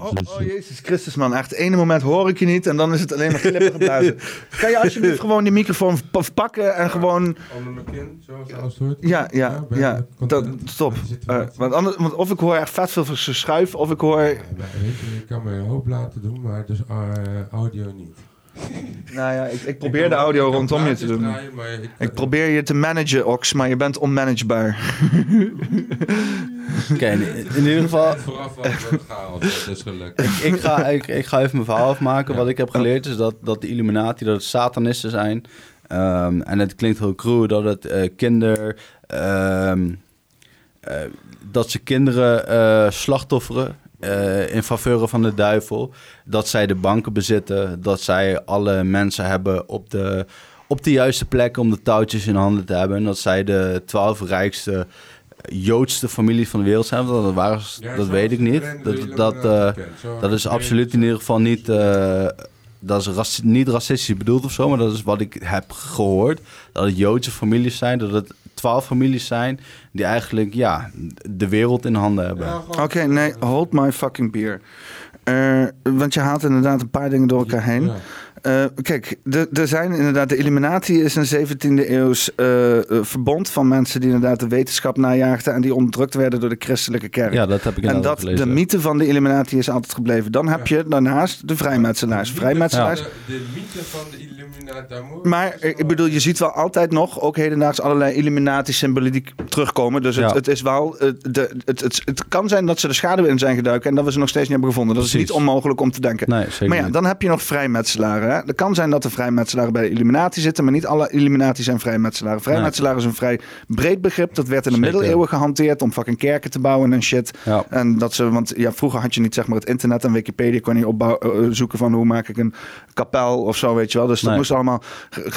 oh Jezus Christus man, echt. ene moment hoor ik je niet en dan is het alleen maar glippen geblazen. [laughs] Kan je alsjeblieft gewoon die microfoon pakken en gewoon... Onder mijn kin, zoals als het hoort. Ja, ja, ja, dat, stop. Eh, want, anders, want of ik hoor echt vet veel geschuif, of ik hoor... Ja, maar weet je, je kan me een hoop laten doen, maar dus eh, audio niet. [laughs] Nou ja, ik, ik Ik probeer kan de audio ik rondom je te doen. draaien, maar ik, Ik probeer je te managen, Ox, maar je bent onmanagebaar. [laughs] Oké, in, [laughs] in ieder geval, Vooraf was het chaos, dat is gelukt. ik ga, ik, ik ga even mijn verhaal afmaken. Wat ik heb geleerd is dat, dat de Illuminati, dat het satanisten zijn. Ehm, en het klinkt heel cruel dat het eh, kinder... ehm, eh, dat ze kinderen eh, slachtofferen eh, in faveur van de duivel. Dat zij de banken bezitten. Dat zij alle mensen hebben op de, op de juiste plek om de touwtjes in handen te hebben. En dat zij de twaalf rijkste Joodste families van de wereld zijn. Dat, waren, dat weet ik niet. Dat, dat, eh, dat is absoluut in ieder geval niet... eh, dat is raci- niet racistisch bedoeld of zo, maar dat is wat ik heb gehoord. Dat het Joodse families zijn, dat het twaalf families zijn... die eigenlijk, ja, de wereld in handen hebben. Ja, Oké, nee, hold my fucking beer. Eh, want je haalt inderdaad een paar dingen door elkaar heen. Ja. Eh, kijk, de- er zijn inderdaad, de Illuminati is een 17e eeuws eh, eh, verbond van mensen die inderdaad de wetenschap najaagden en die onderdrukt werden door de christelijke kerk. Ja, dat heb ik en dat, gelezen. de mythe van de Illuminati is altijd gebleven. Dan heb je daarnaast de vrijmetselaars. Vrijmetselaars. De, de mythe van de Illuminati. Maar ik bedoel, je ziet wel altijd nog, ook hedendaags, allerlei Illuminati-symboliek terugkomen. Dus het, Ja. het is wel, eh, de, het, het, het kan zijn dat ze de schaduw in zijn geduiken en dat we ze nog steeds niet hebben gevonden. Dat is niet onmogelijk om te denken. Nee, zeker Maar ja, niet. dan heb je nog vrijmetselaren. Hè? Het kan zijn dat er vrijmetselaren bij de Illuminati zitten, maar niet alle Illuminati zijn vrijmetselaren. Vrijmetselaren is een vrij breed begrip. Dat werd in de Zeker. middeleeuwen gehanteerd om fucking kerken te bouwen en shit. Ja. En dat ze, want ja, vroeger had je niet zeg maar het internet en Wikipedia kon je opbouwen, eh, zoeken van hoe maak ik een kapel of zo, weet je wel. Dus dat Nee. moest allemaal,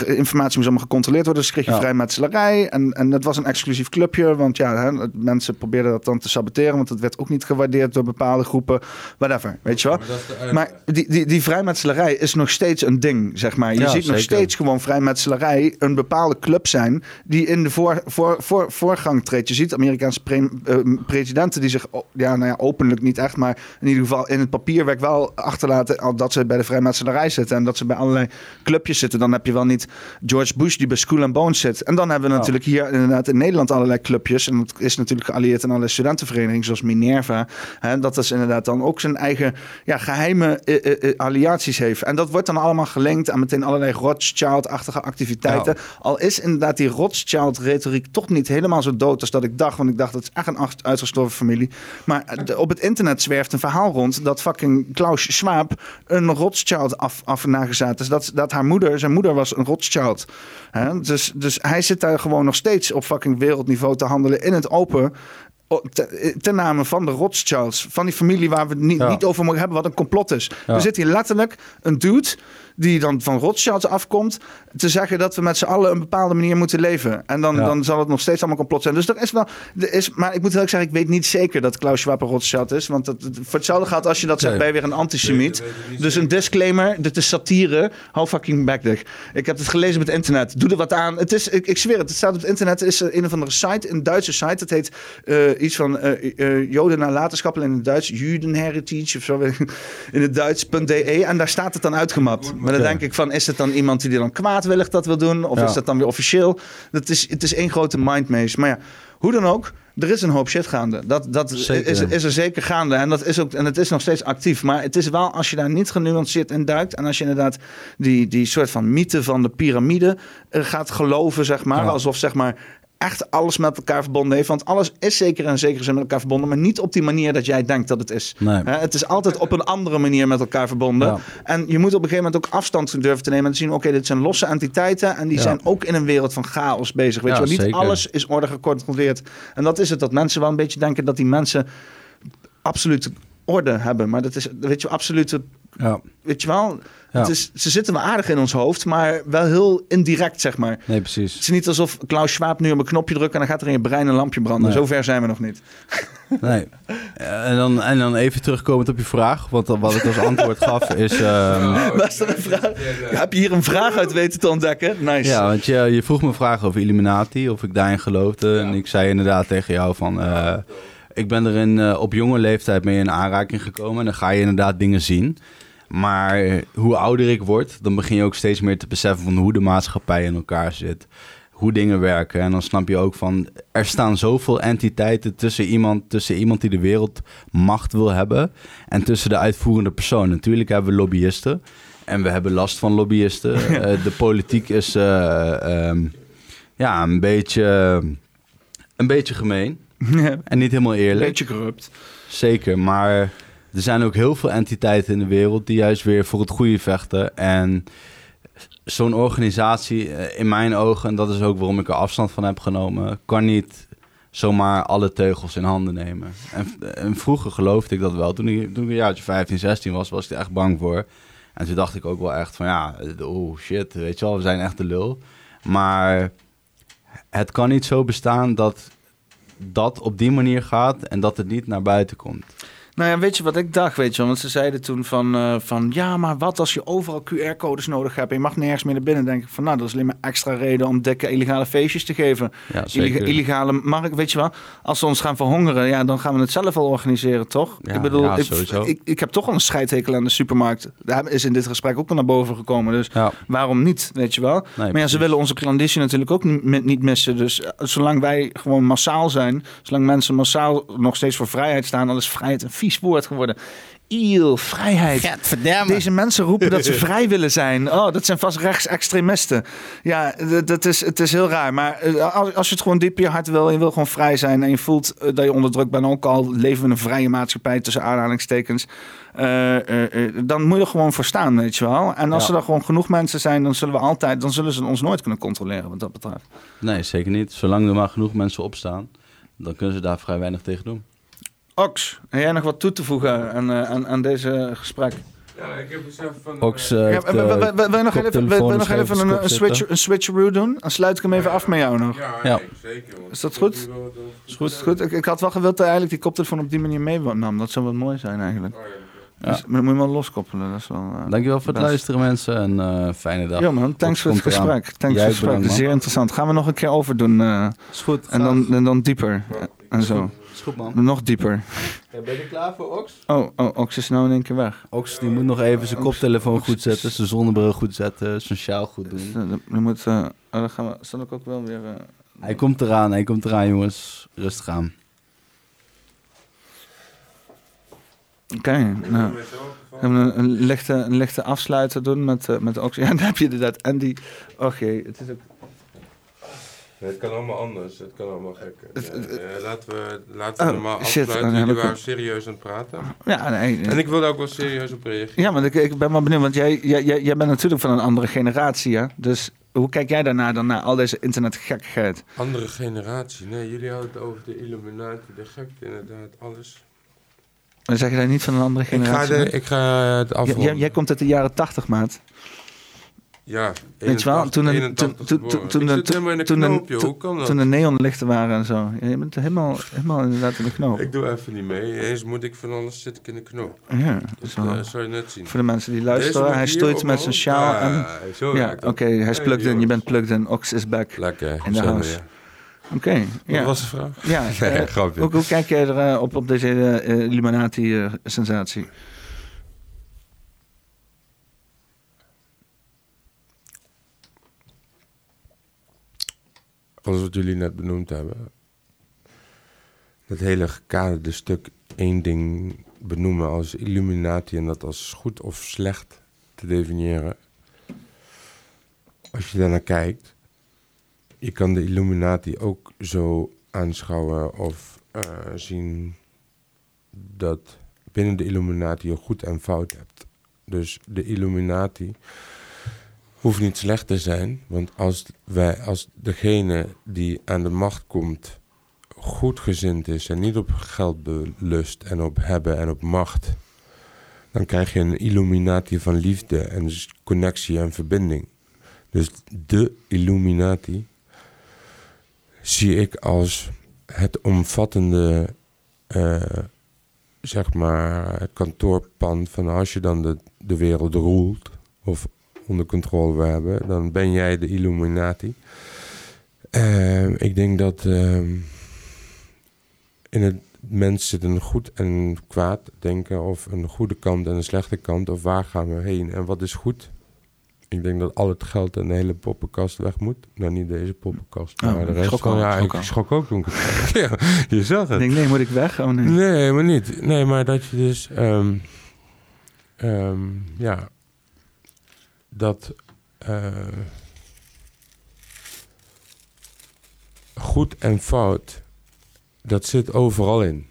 informatie moest allemaal gecontroleerd worden. Dus kreeg je Ja. vrijmetselarij en, en dat was een exclusief clubje, want ja, hè, mensen probeerden dat dan te saboteren, want het werd ook niet gewaardeerd door bepaalde groepen, whatever, weet je wel. Maar dat Maar die, die, die vrijmetselarij is nog steeds een ding, zeg maar. Je Ja, ziet nog steeds gewoon vrijmetselarij een bepaalde club zijn die in de voor, voor, voor, voorgang treedt. Je ziet Amerikaanse pre- eh, presidenten die zich ja, nou ja, openlijk niet echt, maar in ieder geval in het papierwerk wel achterlaten al dat ze bij de vrijmetselarij zitten en dat ze bij allerlei clubjes zitten. Dan heb je wel niet George Bush die bij School and Bones zit. En dan hebben we natuurlijk hier inderdaad in Nederland allerlei clubjes. En dat is natuurlijk geallieerd aan allerlei studentenverenigingen zoals Minerva. Hè, dat is inderdaad dan ook zijn eigen ja, geheime eh, eh, eh, alliaties heeft. En dat wordt dan allemaal gelinkt aan meteen allerlei Rothschild-achtige activiteiten. Al is inderdaad die Rothschild-retoriek toch niet helemaal zo dood als dat ik dacht. Want ik dacht, dat is echt een uitgestorven familie. Maar eh, de- op het internet zwerft een verhaal rond dat fucking Klaus Schwab een Rothschild af, af nagezet is. Dat, dat haar moeder, zijn moeder was een Rothschild. Hè? Dus, dus hij zit daar gewoon nog steeds op fucking wereldniveau te handelen in het open. O- te- Ten name van de Rothschilds. Van die familie waar we het niet, Ja. niet over mogen hebben, wat een complot is. Ja. Er zit hier letterlijk een dude die dan van Rothschilds afkomt, te zeggen dat we met z'n allen een bepaalde manier moeten leven. En dan, Ja. dan zal het nog steeds allemaal complot zijn. Dus er is wel, er is, maar ik moet heel erg zeggen, ik weet niet zeker dat Klaus Schwab een Rothschild is. Want dat, voor hetzelfde gaat als je dat zegt, Nee. je weer een antisemiet. Dus een disclaimer, dit is satire. Hou fucking back dick. Ik heb het gelezen op het internet. Doe er wat aan. Het is, ik, ik zweer het, het staat op het internet. Het is een of andere site, een Duitse site. Het heet eh, iets van eh eh, Joden nalatenschap in het Duits. Judenheritage of zo. In het Duits.de. En daar staat het dan uitgemapt. Maar dan denk ik van, is het dan iemand die dan kwaadwillig dat wil doen? Of is dat dan weer officieel? Dat is, het is één grote mindmaze. Maar ja, hoe dan ook. Er is een hoop shit gaande. Dat, dat Zeker. is, is er zeker gaande. En, dat is ook, en het is nog steeds actief. Maar het is wel, als je daar niet genuanceerd in duikt... en als je inderdaad die, die soort van mythe van de piramide eh, gaat geloven, zeg maar... Ja. alsof zeg maar echt alles met elkaar verbonden heeft. Want alles is zeker en zeker zin met elkaar verbonden... maar niet op die manier dat jij denkt dat het is. Nee. Hè, het is altijd op een andere manier met elkaar verbonden. Ja. En je moet op een gegeven moment ook afstand durven te nemen... en te zien, oké, dit zijn losse entiteiten... en die Ja. zijn ook in een wereld van chaos bezig. Weet Ja, je wel? Niet zeker. alles is orde gecontroleerd. En dat is het, dat mensen wel een beetje denken... dat die mensen absolute orde hebben. Maar dat is, weet je, absolute... Ja. Weet je wel, Ja. het is, ze zitten wel aardig in ons hoofd... maar wel heel indirect, zeg maar. Nee, Het precies. is niet alsof Klaus Schwab nu op een knopje drukt... en dan gaat er in je brein een lampje branden. Nee. Zover zijn we nog niet. [laughs] Nee. En dan, en dan even terugkomend op je vraag. Want wat ik als antwoord [laughs] gaf is... ehm, [laughs] Was er een vraag? Heb je hier een vraag uit weten te ontdekken? Nice. Ja, want je, je vroeg me een vraag over Illuminati, of ik daarin geloofde. En ik zei inderdaad tegen jou van... eh, ik ben er in, eh, op jonge leeftijd mee in aanraking gekomen. En dan ga je inderdaad dingen zien. Maar hoe ouder ik word, dan begin je ook steeds meer te beseffen... van hoe de maatschappij in elkaar zit. Hoe dingen werken. En dan snap je ook van... er staan zoveel entiteiten tussen iemand, tussen iemand die de wereld macht wil hebben... en tussen de uitvoerende persoon. Natuurlijk hebben we lobbyisten... En we hebben last van lobbyisten. [laughs] Eh, de politiek is eh, ehm, ja, een beetje, een beetje gemeen. [laughs] En niet helemaal eerlijk. Beetje corrupt. Zeker, maar er zijn ook heel veel entiteiten in de wereld die juist weer voor het goede vechten. En zo'n organisatie, eh, in mijn ogen, en dat is ook waarom ik er afstand van heb genomen, kan niet zomaar alle teugels in handen nemen. En, vroeger geloofde ik dat wel. Toen ik, toen ik een jaartje 15, 16 was, was ik er echt bang voor. En toen dacht ik ook wel echt van ja, oh shit, weet je wel, we zijn echt de lul. Maar het kan niet zo bestaan dat dat op die manier gaat en dat het niet naar buiten komt. Nou ja, weet je wat ik dacht, weet je wel? Want ze zeiden toen van, eh, van ja, maar wat als je overal QR-codes nodig hebt en je mag nergens meer naar binnen? denk ik van, nou, dat is alleen maar extra reden om dikke illegale feestjes te geven. Ja, zeker. illegale markt, weet je wel? Als ze ons gaan verhongeren, ja, dan gaan we het zelf wel organiseren, toch? Ja, ik bedoel, ja, ik, ik, ik heb toch al een scheidhekel aan de supermarkt. Daar is in dit gesprek ook wel naar boven gekomen, dus waarom niet, weet je wel? nee, maar ja, ze willen onze klanditie natuurlijk ook niet, niet missen. Dus eh, zolang wij gewoon massaal zijn, zolang mensen massaal nog steeds voor vrijheid staan, dan is vrijheid een vies woord geworden. Eeuw, vrijheid. Deze mensen roepen dat ze [laughs] vrij willen zijn. Oh, dat zijn vast rechtsextremisten. Ja, dat is, het is heel raar. Maar eh, als, als je het gewoon diep in je hart wil, en je wil gewoon vrij zijn en je voelt eh, dat je onderdrukt bent, ook al leven we in een vrije maatschappij tussen aanhalingstekens, eh, dan moet je er gewoon voor staan, weet je wel. En als Ja. er dan gewoon genoeg mensen zijn, dan zullen we altijd, dan zullen ze ons nooit kunnen controleren wat dat betreft. Nee, zeker niet. Zolang er maar genoeg mensen opstaan, dan kunnen ze daar vrij weinig tegen doen. Ox, heb jij nog wat toe te voegen aan, eh, aan, aan deze gesprek? Ja, ik heb besef van... Ox, Ja, we- Wil je nog even, wil- wil je nog even een, een, switch, een switcheroo doen? Dan sluit ik hem even af met jou nog. ja, Ja. nee, zeker. Is dat goed? wat Is goed, is goed. Ik, ik had wel gewild dat hij eigenlijk die koptelefoon op die manier meenam. Dat zou wel mooi zijn eigenlijk. Oh, ja. Ja. Dus, maar dan moet je hem wel loskoppelen. Dat is wel, eh, Dankjewel voor het best. luisteren mensen en eh, fijne dag. Ja man, thanks voor het gesprek. Thanks voor het gesprek. Zeer interessant. Gaan we nog een keer overdoen. eh Is goed. en, dan, en dan dieper. En zo. Is goed man. Nog dieper. ben je klaar voor Ox? Oh, oh, Ox is nou in één keer weg. Ox die moet nog even zijn koptelefoon goed zetten, zijn zonnebril goed zetten, zijn sjaal goed doen. eh, dan moet, eh, oh, dan gaan we, zal ik ook wel weer... eh, Hij komt eraan, hij komt eraan jongens. Rustig aan. Oké, nou. Gaan we een, een, lichte, een lichte afsluiter doen met, eh, met Ox. [laughs] Ja, dan heb je inderdaad Andy. Och jee, het is ook... Nee, het kan allemaal anders. Het kan allemaal ja, laten we, laten we Oh, normaal shit, afsluiten. Jullie waren serieus aan het praten. Ja, nee. En ik wilde ook wel serieus op reageren. Ja, maar ik, ik ben wel benieuwd, want jij, jij, jij, bent natuurlijk van een andere generatie, hè? Dus hoe kijk jij daarna dan naar al deze internetgekkigheid? Andere generatie. Nee, jullie hadden het over de Illuminati, de gekte, inderdaad, alles. Dan zeg je daar niet van een andere Ik ga, generatie? de, ik ga het afronden. jij, jij komt uit de jaren tachtig, maat. Ja, Weet je wel, 81, toen een- 81 toen- toen- toen in de toen? Toen de neonlichten waren en zo. Je bent helemaal, helemaal inderdaad in de knoop. Ik doe even niet mee. Eens moet ik van alles zit ik in de knoop. Ja, dat eh, zou je net zien. voor de mensen die luisteren, hij stoeit met zijn sjaal. en, Ja, zo ja, oké, hij is Hey, plugged in, je bent plugged in, Ox is back. Lekker. In de house. ja. Oké, Wat ja. was de vraag? ja [laughs] eh, hoe, hoe kijk jij er eh, op, op deze Illuminati-sensatie? Alles wat jullie net benoemd hebben. Dat hele gekaderde stuk één ding benoemen als Illuminati en dat als goed of slecht te definiëren. Als je daarnaar kijkt, je kan de Illuminati ook zo aanschouwen of eh, zien dat binnen de Illuminati je goed en fout hebt. Dus de Illuminati hoeft niet slecht te zijn, want als wij, als degene die aan de macht komt goedgezind is en niet op geld belust en op hebben en op macht, dan krijg je een Illuminati van liefde en dus connectie en verbinding. Dus de Illuminati zie ik als het omvattende, eh, zeg maar, het van als je dan de, de wereld roelt of onder controle wil hebben, dan ben jij de Illuminati. Eh, ik denk dat ehm, in het mens zit een goed en kwaad denken, of een goede kant en een slechte kant, of waar gaan we heen en wat is goed. Ik denk dat al het geld en de hele poppenkast weg moet. Nou, niet deze poppenkast, Oh, maar de ik rest. van, al, ja, ik schrok ook toen ik [laughs] ja, je zag Ik het. denk, nee, moet ik weg? Oh nee. Nee, maar niet. Nee, maar dat je dus... ehm, ehm, ja. Dat... eh, goed en fout... Dat zit overal in.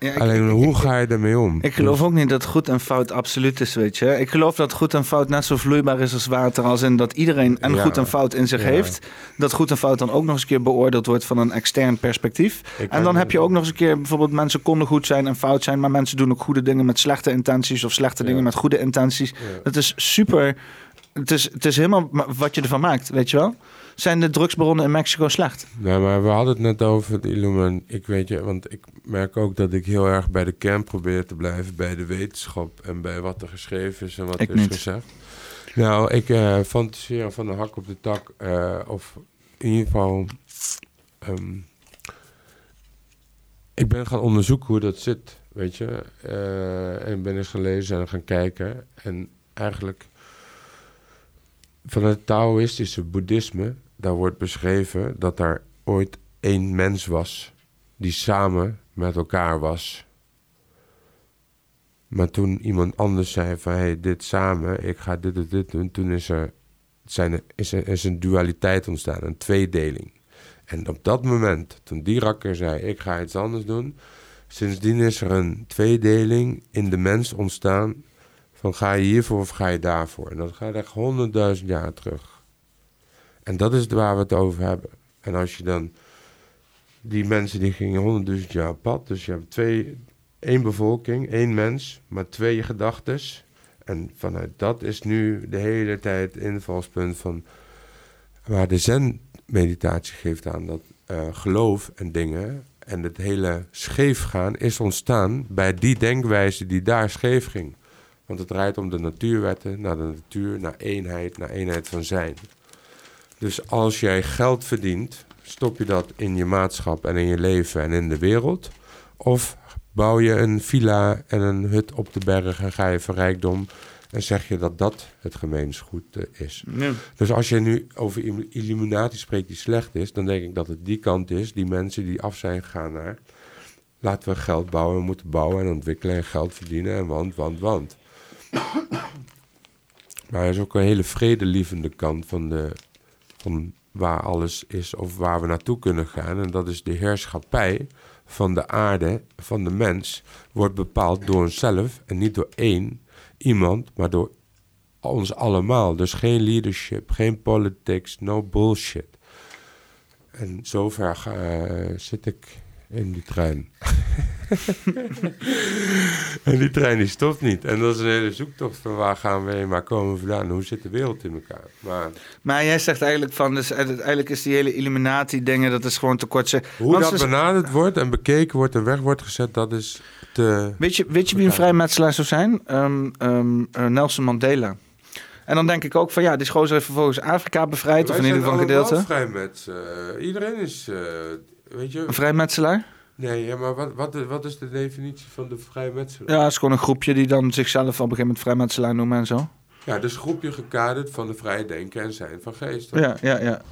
Ja, ik- Alleen hoe ga je ermee om? Ik geloof ook niet dat goed en fout absoluut is, weet je. Ik geloof dat goed en fout net zo vloeibaar is als water. Als in dat iedereen en Ja. goed en fout in zich Ja. heeft. Dat goed en fout dan ook nog eens een keer beoordeeld wordt van een extern perspectief. Ik En dan heb je ook nog eens een keer, bijvoorbeeld mensen konden goed zijn en fout zijn. Maar mensen doen ook goede dingen met slechte intenties. Of slechte dingen met goede intenties. Dat is super het is, het is helemaal ma- wat je ervan maakt, weet je wel. Zijn de drugsbaronnen in Mexico slecht? Nee, maar we hadden het net over het Illumin. Ik weet je, want ik merk ook dat ik heel erg bij de kern probeer te blijven. Bij de wetenschap en bij wat er geschreven is en wat Ik er is niet. gezegd. Nou, ik eh fantaseer van de hak op de tak. eh, of in ieder geval... ehm, ik ben gaan onderzoeken hoe dat zit, weet je. Eh, en ben eens gaan lezen en gaan kijken. En eigenlijk van het Taoïstische boeddhisme, daar wordt beschreven dat er ooit één mens was die samen met elkaar was. Maar toen iemand anders zei van hey, dit samen, ik ga dit en dit doen, toen is er, zijn er, is er is een dualiteit ontstaan, een tweedeling. En op dat moment, toen die rakker zei ik ga iets anders doen, sindsdien is er een tweedeling in de mens ontstaan van ga je hiervoor of ga je daarvoor? En dat gaat echt honderdduizend jaar terug. En dat is waar we het over hebben. En als je dan... Die mensen die gingen honderdduizend jaar op pad. Dus je hebt twee, één bevolking, één mens, maar twee gedachtes. En vanuit dat is nu de hele tijd invalspunt van... Waar de zen-meditatie geeft aan dat eh, geloof en dingen... en het hele scheef gaan is ontstaan bij die denkwijze die daar scheef ging. Want het draait om de natuurwetten, naar de natuur, naar eenheid, naar eenheid van zijn. Dus als jij geld verdient, stop je dat in je maatschap en in je leven en in de wereld. Of bouw je een villa en een hut op de berg en ga je voor rijkdom en zeg je dat dat het gemeensgoed eh, is. Dus als je nu over illuminatie spreekt die slecht is, dan denk ik dat het die kant is, die mensen die af zijn gegaan naar laten we geld bouwen, we moeten bouwen en ontwikkelen en geld verdienen en want, want, want. Maar er is ook een hele vredelievende kant van, de, van waar alles is of waar we naartoe kunnen gaan. En dat is de heerschappij van de aarde, van de mens, wordt bepaald door onszelf en niet door één iemand, maar door ons allemaal. Dus geen leadership, geen politics, no bullshit. En zover eh, zit ik in die trein. [laughs] [laughs] en die trein die stopt niet. En dat is een hele zoektocht van waar gaan we heen, waar komen we vandaan, hoe zit de wereld in elkaar. Maar Maar jij zegt eigenlijk van, dus eigenlijk is die hele Illuminati-dingen, dat is gewoon te kort. ze- hoe Want dat benaderd wordt en bekeken wordt en weg wordt gezet, dat is te... Weet je, weet je wie een vrijmetselaar zou zijn? Ehm, ehm, eh, Nelson Mandela. En dan denk ik ook van ja, die gozer heeft vervolgens Afrika bevrijd, of in ieder geval een gedeelte. allemaal vrij met... eh, iedereen is... eh, weet je... Een vrijmetselaar? Nee, ja, maar wat, wat, wat is de definitie van de vrijmetselaar? Ja, het is gewoon een groepje die dan zichzelf op een gegeven moment vrijmetselaar noemen en zo. Ja, dus groepje gekaderd van de vrij denken en zijn van geest. Ja, ja, ja.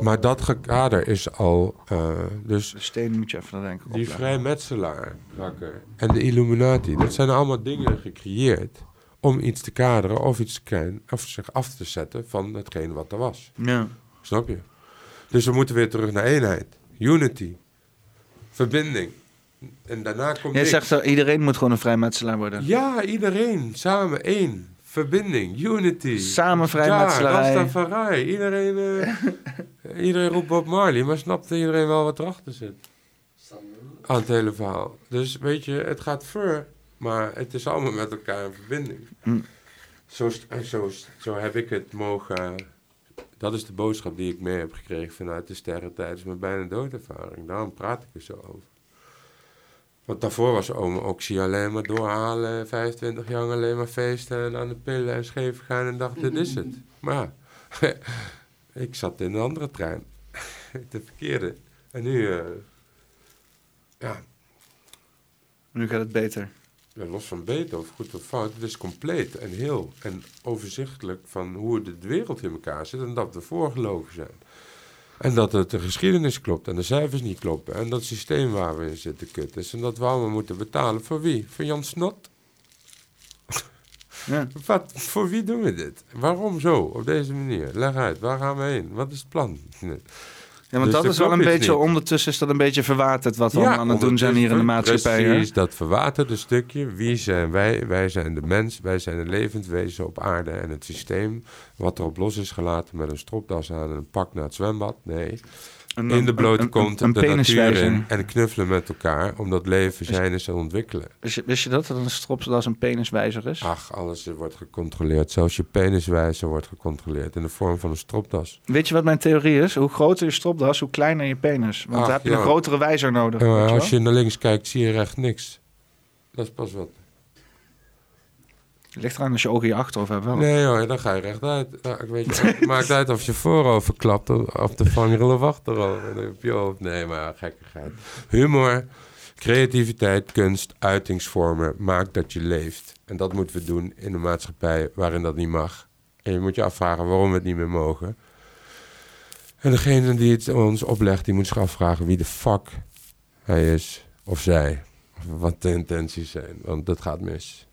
Maar dat gekader is al... eh, dus De steen moet je even dan denk ik die vrijmetselaar, rakker, en de Illuminati... dat zijn allemaal dingen gecreëerd om iets te kaderen of iets te krijgen... of zich af te zetten van hetgeen wat er was. Ja. Snap je? Dus we moeten weer terug naar eenheid. Unity. Verbinding. En daarna komt Jij zegt zo, iedereen moet gewoon een vrijmetselaar worden. Ja, iedereen. Samen één. Verbinding. Unity. Samen vrijmetselarij. Ja, Rastafari. Iedereen, eh, [laughs] iedereen roept Bob Marley, maar snapt iedereen wel wat erachter zit? Aan het hele verhaal. Dus weet je, het gaat ver, maar het is allemaal met elkaar in verbinding. Mm. Zo, zo, zo heb ik het mogen... Dat is de boodschap die ik mee heb gekregen vanuit de sterren tijdens mijn bijna doodervaring. Daarom praat ik er zo over. Want daarvoor was oma Oxy alleen maar doorhalen, 25 jaar alleen maar feesten en aan de pillen en scheef gaan en dacht, dit is het. [laughs] Maar [laughs] ik zat in een andere trein, [laughs] de verkeerde. En nu, eh, ja, Nu gaat het beter. Los van beter of goed of fout, het is compleet en heel en overzichtelijk van hoe de wereld in elkaar zit en dat we voorgelogen zijn. En dat het de geschiedenis klopt en de cijfers niet kloppen. En dat het systeem waar we in zitten kut is. En dat we allemaal moeten betalen. Voor wie? Voor Jan Snot? Ja. Wat, voor wie doen we dit? Waarom zo, op deze manier? Leg uit, waar gaan we heen? Wat is het plan? Ja, want Dus dat is wel een beetje, niet. ondertussen is dat een beetje verwaterd wat we allemaal aan het doen zijn hier in de maatschappij. hè? Precies, dat verwaterde stukje. Wie zijn wij? Wij zijn de mens, wij zijn een levend wezen op aarde. En het systeem wat erop los is gelaten met een stropdas aan en een pak naar het zwembad. Nee, Een- in de blote kont een, de natuur in en knuffelen met elkaar, omdat leven zijn is ontwikkelen. Wist je, wist je dat? Dat een stropdas een peniswijzer is? Ach, alles wordt gecontroleerd. Zelfs je peniswijzer wordt gecontroleerd in de vorm van een stropdas. Weet je wat mijn theorie is? Hoe groter je stropdas, hoe kleiner je penis. Want Ach, dan heb je ja. een grotere wijzer nodig. Ja, als je naar links kijkt, zie je recht niks. Dat is pas wat. Ligt eraan als je ogen je achterhoofd hebt wel. Nee hoor, dan ga je rechtuit. Ja, ik weet het maakt uit of je voorover klapt of de vangrail of achterover. Je. Nee, maar gekkigheid. Humor, creativiteit, kunst, uitingsvormen maakt dat je leeft. En dat moeten we doen in een maatschappij waarin dat niet mag. En je moet je afvragen waarom we het niet meer mogen. En degene die het ons oplegt, die moet zich afvragen wie de fuck hij is of zij. Of wat de intenties zijn, want dat gaat mis.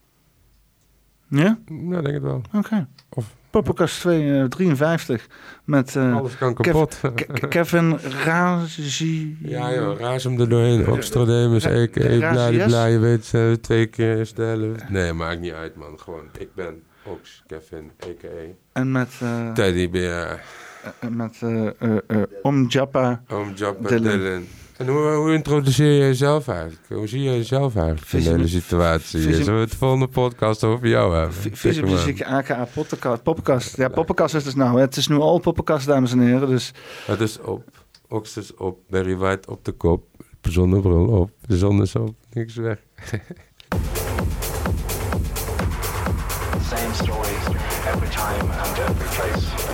Ja? Nou, denk het wel. Oké. Of- Poppenkast 2, eh, 53 met eh, Alles kan Kev- kapot. Ke- [laughs] Kevin Razi. Ja joh, raas hem er doorheen. Oxtrodemus, Ra- ik, bladibla, je weet, eh, twee keer is de helft. Nee, maakt niet uit man, gewoon. Ik ben Ox, Kevin, a.k.a. En met, eh Teddybeer, eh, met eh eh eh, Om Japa. Oom Joppa, Dylan. Dylan. En hoe, hoe introduceer je jezelf eigenlijk? Hoe zie je jezelf eigenlijk in de hele situatie? Zullen we het volgende podcast over jou hebben? V- Tik Visie hem aan. muziek, aka. Poppenkast. Ja, Poppenkast is dus nou. Het is nu al Poppenkast, dames en heren. Dus Het is op. Ox is op. Barry White op de kop. Zonnebril op. De zon is op. Niks weg. Same stories, every time and every place. Same stories, every time and every place.